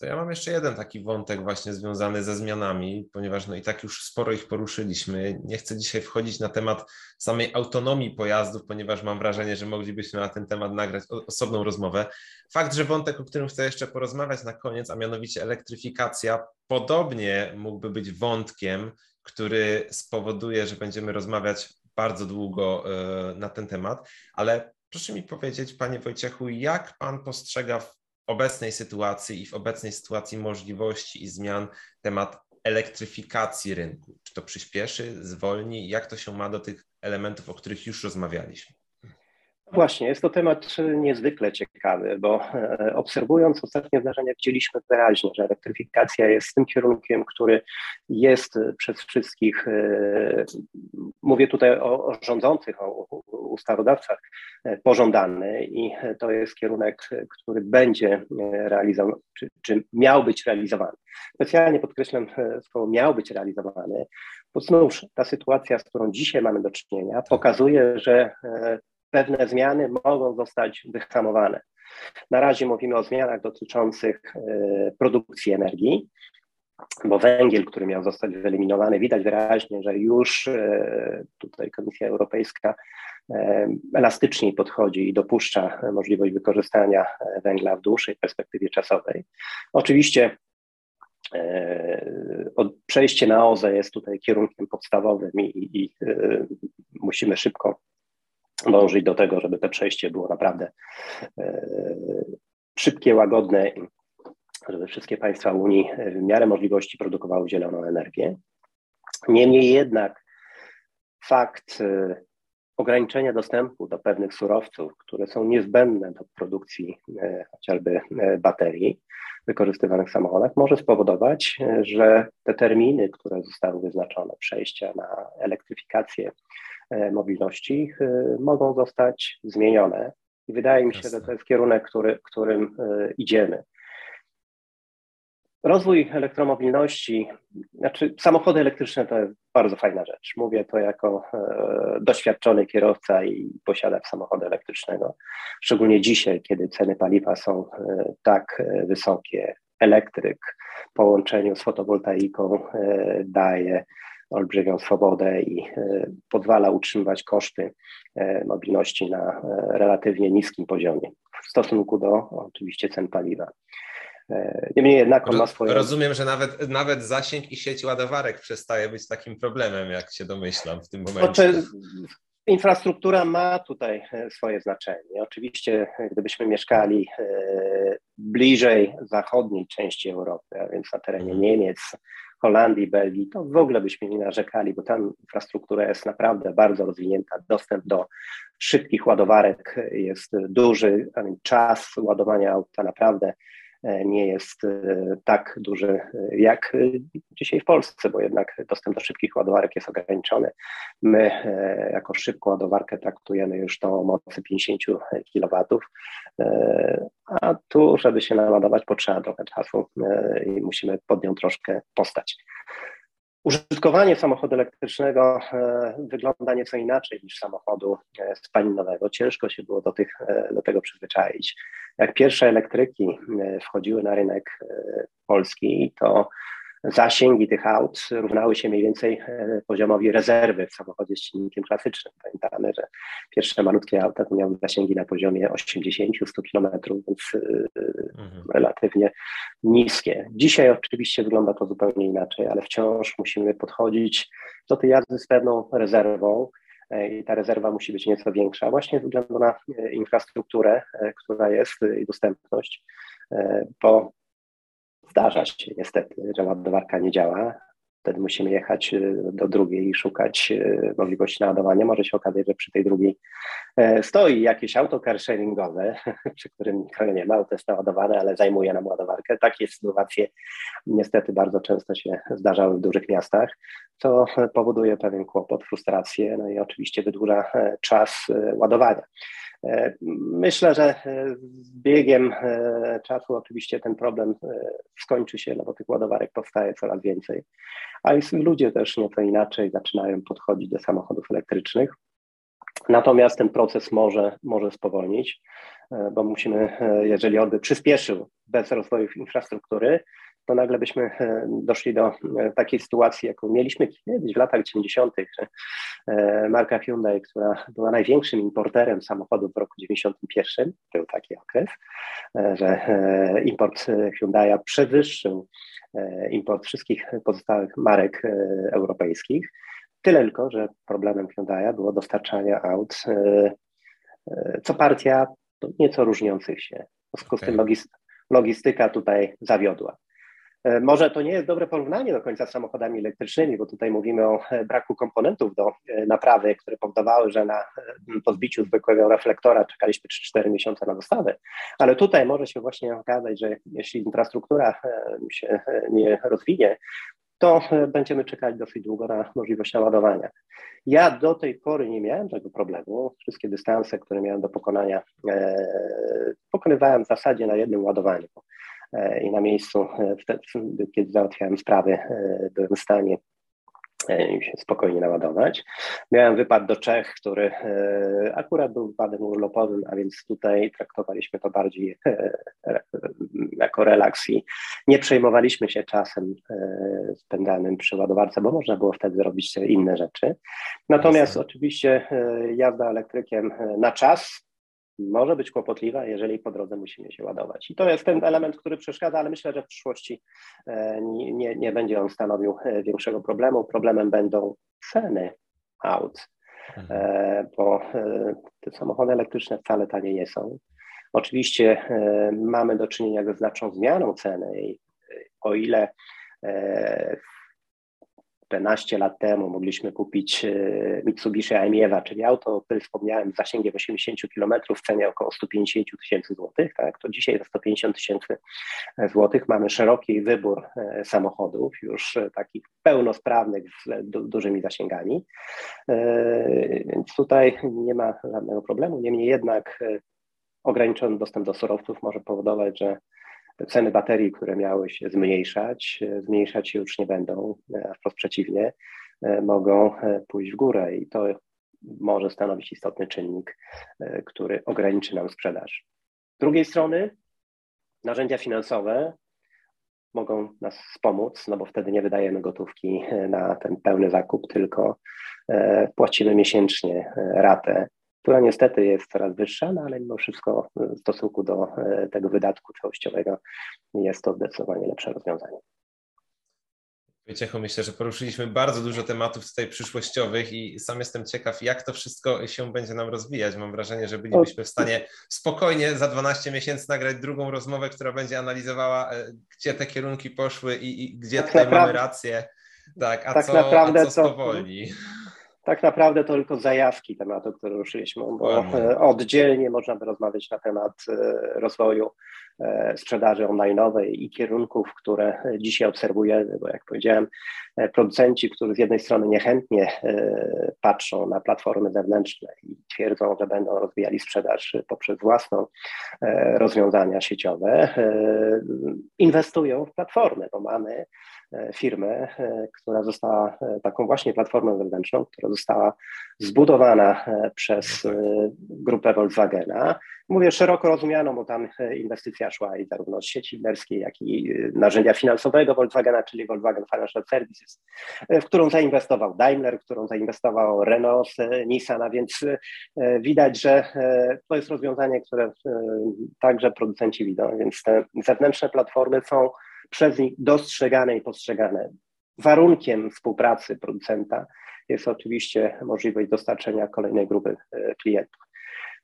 To ja mam jeszcze jeden taki wątek właśnie związany ze zmianami, ponieważ no i tak już sporo ich poruszyliśmy. Nie chcę dzisiaj wchodzić na temat samej autonomii pojazdów, ponieważ mam wrażenie, że moglibyśmy na ten temat nagrać osobną rozmowę. Fakt, że wątek, o którym chcę jeszcze porozmawiać na koniec, a mianowicie elektryfikacja, podobnie mógłby być wątkiem, który spowoduje, że będziemy rozmawiać bardzo długo e, na ten temat, ale proszę mi powiedzieć, panie Wojciechu, jak pan postrzega obecnej sytuacji i w obecnej sytuacji możliwości i zmian temat elektryfikacji rynku? Czy to przyspieszy, zwolni? Jak to się ma do tych elementów, o których już rozmawialiśmy? Właśnie, jest to temat niezwykle ciekawy, bo e, obserwując ostatnie zdarzenia, widzieliśmy wyraźnie, że elektryfikacja jest tym kierunkiem, który jest przez wszystkich, e, mówię tutaj o, rządzących, o ustawodawcach, e, pożądany i to jest kierunek, który będzie realizowany, czy, czy miał być realizowany. Specjalnie podkreślam słowo miał być realizowany, bo znów ta sytuacja, z którą dzisiaj mamy do czynienia, pokazuje, że pewne zmiany mogą zostać wyhamowane. Na razie mówimy o zmianach dotyczących e, produkcji energii, bo węgiel, który miał zostać wyeliminowany, widać wyraźnie, że już e, tutaj Komisja Europejska e, elastyczniej podchodzi i dopuszcza możliwość wykorzystania węgla w dłuższej perspektywie czasowej. Oczywiście przejście na OZE jest tutaj kierunkiem podstawowym i, i, i musimy szybko dążyć do tego, żeby to przejście było naprawdę e, szybkie, łagodne, żeby wszystkie państwa Unii w miarę możliwości produkowały zieloną energię. Niemniej jednak fakt e, ograniczenia dostępu do pewnych surowców, które są niezbędne do produkcji e, chociażby baterii wykorzystywanych w samochodach, może spowodować, że te terminy, które zostały wyznaczone, przejścia na elektryfikację E, mobilności e, mogą zostać zmienione. I wydaje mi się, Jasne. że to jest kierunek, który, którym e, idziemy. Rozwój elektromobilności, znaczy samochody elektryczne to jest bardzo fajna rzecz. Mówię to jako e, doświadczony kierowca i posiadacz samochodu elektrycznego. Szczególnie dzisiaj, kiedy ceny paliwa są e, tak wysokie, elektryk w połączeniu z fotowoltaiką e, daje olbrzymią swobodę i e, pozwala utrzymywać koszty e, mobilności na e, relatywnie niskim poziomie w stosunku do oczywiście cen paliwa. Niemniej jednak on ma swoje. Rozumiem, że nawet, nawet zasięg i sieć ładowarek przestaje być takim problemem, jak się domyślam w tym momencie. infrastruktura ma tutaj swoje znaczenie. Oczywiście, gdybyśmy mieszkali bliżej zachodniej części Europy, a więc na terenie mhm. Niemiec, Holandii, Belgii, to w ogóle byśmy nie narzekali, bo tam infrastruktura jest naprawdę bardzo rozwinięta. Dostęp do szybkich ładowarek jest duży, a więc czas ładowania auta naprawdę E, nie jest e, tak duży e, jak dzisiaj w Polsce, bo jednak dostęp do szybkich ładowarek jest ograniczony. My jako szybką ładowarkę traktujemy już to o mocy 50 kW, a tu, żeby się naładować, potrzeba trochę czasu i musimy pod nią troszkę postać. Użytkowanie samochodu elektrycznego e, wygląda nieco inaczej niż samochodu e, spalinowego. Ciężko się było do, tych, e, do tego przyzwyczaić. Jak pierwsze elektryki wchodziły na rynek polski, to zasięgi tych aut równały się mniej więcej e, poziomowi rezerwy w samochodzie z silnikiem klasycznym. Pamiętamy, że pierwsze malutkie auta to miały zasięgi na poziomie 80-100 km, więc e, mhm. relatywnie niskie. Dzisiaj oczywiście wygląda to zupełnie inaczej, ale wciąż musimy podchodzić do tej jazdy z pewną rezerwą. E, I ta rezerwa musi być nieco większa, właśnie ze względu na infrastrukturę, która jest i dostępność, bo Zdarza się niestety, że ładowarka nie działa. Wtedy musimy jechać y, do drugiej i szukać y, możliwości naładowania. Może się okazać, że przy tej drugiej e, stoi jakieś auto car sharingowe, przy którym nikogo nie ma, auto jest naładowane, ale zajmuje nam ładowarkę. Takie sytuacje niestety bardzo często się zdarzały w dużych miastach, co powoduje pewien kłopot, frustrację, no i oczywiście wydłuża e, czas e, ładowania. E, myślę, że e, z biegiem e, czasu oczywiście ten problem skończy się, no bo tych ładowarek powstaje coraz więcej, a ludzie też nieco inaczej zaczynają podchodzić do samochodów elektrycznych. Natomiast ten proces może, może spowolnić, bo musimy, jeżeli on by przyspieszył bez rozwoju infrastruktury, to nagle byśmy e, doszli do e, takiej sytuacji, jaką mieliśmy kiedyś w latach 90., że e, marka Hyundai, która była największym importerem samochodów w roku 91, był taki okres, że import Hyundai'a przewyższył import wszystkich pozostałych marek europejskich. Tyle tylko, że problemem Hyundai'a było dostarczanie aut co partia nieco różniących się. W związku z tym logistyka tutaj zawiodła. E, może to nie jest dobre porównanie do końca z samochodami elektrycznymi, bo tutaj mówimy o e, braku komponentów do e, naprawy, które powodowały, że na pozbiciu zwykłego reflektora czekaliśmy 3-4 miesiące na dostawę. Ale tutaj może się właśnie okazać, że jeśli infrastruktura się nie rozwinie, to będziemy czekać dosyć długo na możliwość naładowania. Ja do tej pory nie miałem tego problemu. Wszystkie dystanse, które miałem do pokonania, pokonywałem w zasadzie na jednym ładowaniu. E, i na miejscu, e, wtedy, kiedy załatwiałem sprawy, e, byłem w stanie się spokojnie naładować. Miałem wypad do Czech, który akurat był wypadem urlopowym, a więc tutaj traktowaliśmy to bardziej jako relaks i nie przejmowaliśmy się czasem spędzanym przy ładowarce, bo można było wtedy robić inne rzeczy. Natomiast oczywiście jazda elektrykiem na czas może być kłopotliwa, jeżeli po drodze musimy się ładować. I to jest ten element, który przeszkadza, ale myślę, że w przyszłości e, nie, nie będzie on stanowił e, większego problemu. Problemem będą ceny aut, e, bo te samochody elektryczne wcale tanie nie są. Oczywiście mamy do czynienia ze znaczną zmianą ceny i o ile 15 lat temu mogliśmy kupić e, Mitsubishi Aimiewa, czyli auto, o którym wspomniałem, z zasięgiem 80 km w cenie około 150 tysięcy złotych, tak, to dzisiaj za 150 tysięcy złotych mamy szeroki wybór e, samochodów, już e, takich pełnosprawnych z du dużymi zasięgami, więc tutaj nie ma żadnego problemu, niemniej jednak ograniczony dostęp do surowców może powodować, że ceny baterii, które miały się zmniejszać, e, zmniejszać się już nie będą, e, a wprost przeciwnie, e, mogą pójść w górę i to może stanowić istotny czynnik, który ograniczy nam sprzedaż. Z drugiej strony narzędzia finansowe mogą nas wspomóc, no bo wtedy nie wydajemy gotówki na ten pełny zakup, tylko płacimy miesięcznie ratę która niestety jest coraz wyższa, no ale mimo wszystko w stosunku do e, tego wydatku całościowego jest to zdecydowanie lepsze rozwiązanie. Wieciecho, myślę, że poruszyliśmy bardzo dużo tematów tutaj przyszłościowych i sam jestem ciekaw, jak to wszystko się będzie nam rozwijać. Mam wrażenie, że bylibyśmy w stanie spokojnie za 12 miesięcy nagrać drugą rozmowę, która będzie analizowała, e, gdzie te kierunki poszły i, i gdzie tak tutaj naprawdę, mamy rację. Tak, a tak co, naprawdę a co spowolni. To tak naprawdę to tylko zajawki tematu, który ruszyliśmy, bo e, oddzielnie można by rozmawiać na temat e, rozwoju e, sprzedaży online'owej i kierunków, które dzisiaj obserwujemy, bo jak powiedziałem, producenci, którzy z jednej strony niechętnie patrzą na platformy zewnętrzne i twierdzą, że będą rozwijali sprzedaż poprzez własną rozwiązania sieciowe, inwestują w platformy, bo mamy firmę, e, która została e, taką właśnie platformą zewnętrzną, która została zbudowana przez grupę Volkswagena. Mówię szeroko rozumianą, bo tam inwestycja szła i zarówno z sieci liderskiej, jak i narzędzia finansowego Volkswagena, czyli Volkswagen Financial Services, w którą zainwestował Daimler, w którą zainwestował Renault, Nissan, a więc widać, że to jest rozwiązanie, które także producenci widzą, więc te zewnętrzne platformy są przez nich dostrzegane i postrzegane. Warunkiem współpracy producenta jest oczywiście możliwość dostarczenia kolejnej grupy e, klientów.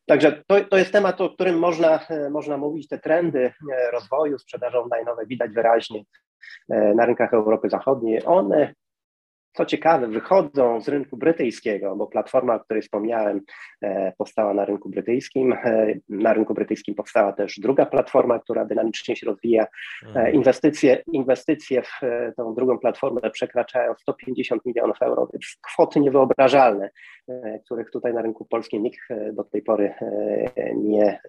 Także to, to jest temat, o którym można, e, można mówić. Te trendy e, rozwoju sprzedaży online widać wyraźnie na rynkach Europy Zachodniej. One co ciekawe, wychodzą z rynku brytyjskiego, bo platforma, o której wspomniałem, e, powstała na rynku brytyjskim. E, na rynku brytyjskim powstała też druga platforma, która dynamicznie się rozwija. E, mhm. Inwestycje, inwestycje w tą drugą platformę przekraczają 150 milionów euro, więc kwoty niewyobrażalne, których tutaj na rynku polskim nikt do tej pory nie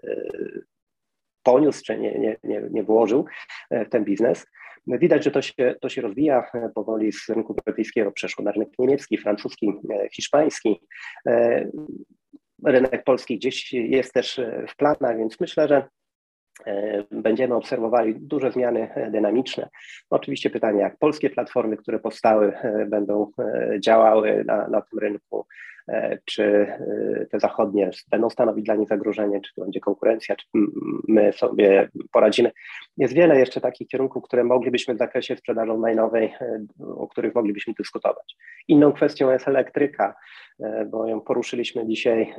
poniósł czy nie, nie, nie, nie włożył w ten biznes. Widać, że to się, to się rozwija powoli z rynku brytyjskiego, przeszło na rynek niemiecki, francuski, hiszpański. Rynek polski gdzieś jest też w planach, więc myślę, że będziemy obserwowali duże zmiany dynamiczne. Oczywiście pytanie, jak polskie platformy, które powstały, będą działały na, na tym rynku, czy te zachodnie będą stanowić dla nich zagrożenie, czy to będzie konkurencja, czy my sobie poradzimy. Jest wiele jeszcze takich kierunków, które moglibyśmy w zakresie sprzedaży najnowej, o których moglibyśmy dyskutować. Inną kwestią jest elektryka, bo ją poruszyliśmy dzisiaj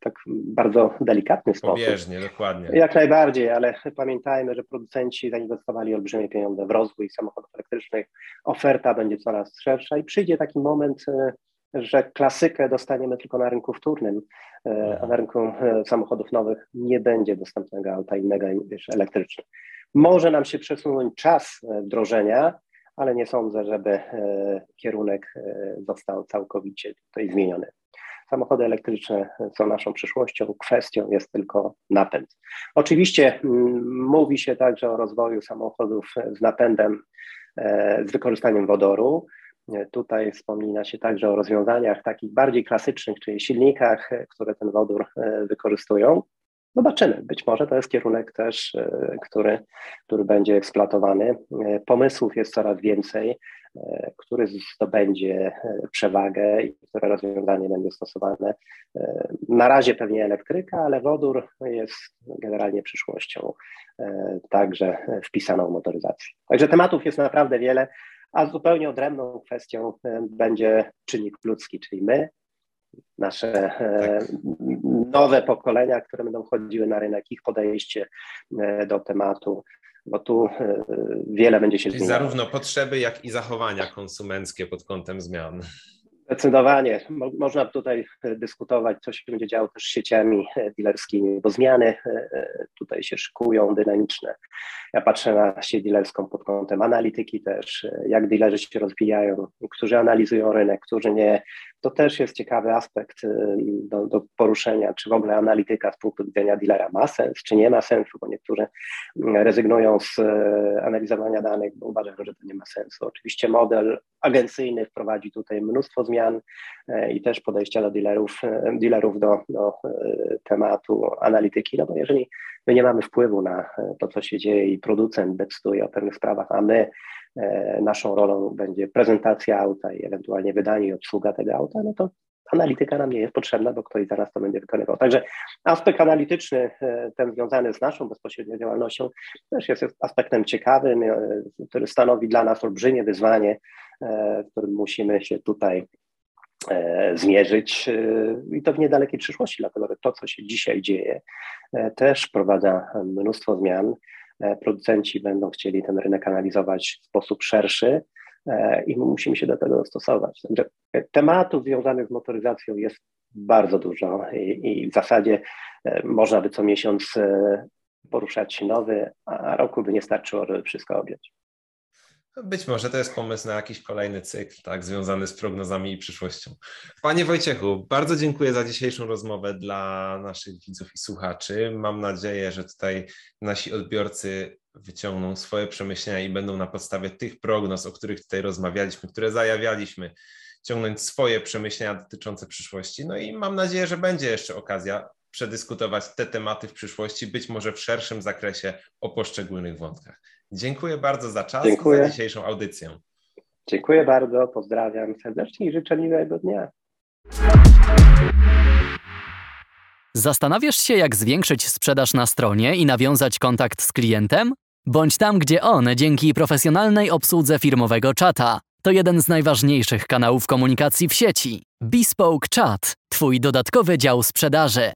tak bardzo delikatny sposób. Pobieżnie, dokładnie. Jak najbardziej, ale pamiętajmy, że producenci zainwestowali olbrzymie pieniądze w rozwój samochodów elektrycznych. Oferta będzie coraz szersza i przyjdzie taki moment, e, że klasykę dostaniemy tylko na rynku wtórnym, e, a na rynku e, samochodów nowych nie będzie dostępnego auta innego niż elektryczny. Może nam się przesunąć czas wdrożenia, ale nie sądzę, żeby kierunek został całkowicie tutaj zmieniony. Samochody elektryczne są naszą przyszłością, kwestią jest tylko napęd. Oczywiście mm, mówi się także o rozwoju samochodów z napędem e, z wykorzystaniem wodoru. E, tutaj wspomina się także o rozwiązaniach takich bardziej klasycznych, czyli silnikach, które ten wodór e, wykorzystują. Zobaczymy. Być może to jest kierunek też, który, który będzie eksploatowany. Pomysłów jest coraz więcej. E, który zdobędzie e, przewagę i które rozwiązanie będzie stosowane. E, na razie pewnie elektryka, ale wodór jest generalnie przyszłością, także wpisaną w motoryzację. Także tematów jest naprawdę wiele, a zupełnie odrębną kwestią będzie czynnik ludzki, czyli my, nasze tak. nowe pokolenia, które będą wchodziły na rynek, ich podejście do tematu, bo tu e, wiele będzie się Czyli zmieniało. Zarówno potrzeby, jak i zachowania konsumenckie pod kątem zmian. Zdecydowanie. Mo można tutaj dyskutować, co się będzie działo też z sieciami dealerskimi, bo zmiany e, tutaj się szykują, dynamiczne. Ja patrzę na sieć dealerską pod kątem analityki też, jak dealerzy się rozwijają, którzy analizują rynek, którzy nie, to też jest ciekawy aspekt do, do, poruszenia, czy w ogóle analityka z punktu widzenia dealera ma sens, czy nie ma sensu, bo niektórzy rezygnują z y, analizowania danych, bo uważają, że to nie ma sensu. Oczywiście model agencyjny wprowadzi tutaj mnóstwo zmian y, i też podejścia do dealerów, dealerów do, do tematu analityki, no bo jeżeli my nie mamy wpływu na to, co się dzieje i producent decyduje o pewnych sprawach, a my E, naszą rolą będzie prezentacja auta i ewentualnie wydanie i obsługa tego auta, no to analityka nam nie jest potrzebna, bo ktoś zaraz to będzie wykonywał. Także aspekt analityczny, e, ten związany z naszą bezpośrednią działalnością, też jest aspektem ciekawym, e, który stanowi dla nas olbrzymie wyzwanie, w którym musimy się tutaj zmierzyć i to w niedalekiej przyszłości, dlatego że to, co się dzisiaj dzieje, też wprowadza mnóstwo zmian. E, producenci będą chcieli ten rynek analizować w sposób szerszy e, i my musimy się do tego dostosować. Także tematów związanych z motoryzacją jest bardzo dużo i, i w zasadzie e, można by co miesiąc poruszać nowy, a roku by nie starczyło, żeby wszystko objąć. Być może to jest pomysł na jakiś kolejny cykl, tak, związany z prognozami i przyszłością. Panie Wojciechu, bardzo dziękuję za dzisiejszą rozmowę dla naszych widzów i słuchaczy. Mam nadzieję, że tutaj nasi odbiorcy wyciągną swoje przemyślenia i będą na podstawie tych prognoz, o których tutaj rozmawialiśmy, które zajawialiśmy, ciągnąć swoje przemyślenia dotyczące przyszłości. No i mam nadzieję, że będzie jeszcze okazja przedyskutować te tematy w przyszłości, być może w szerszym zakresie o poszczególnych wątkach. Dziękuję bardzo za czas Dziękuję. i za dzisiejszą audycję. Dziękuję bardzo, pozdrawiam serdecznie i życzę miłego dnia. Zastanawiasz się, jak zwiększyć sprzedaż na stronie i nawiązać kontakt z klientem? Bądź tam, gdzie on dzięki profesjonalnej obsłudze firmowego czata. To jeden z najważniejszych kanałów komunikacji w sieci. Bespoke Chat, Twój dodatkowy dział sprzedaży.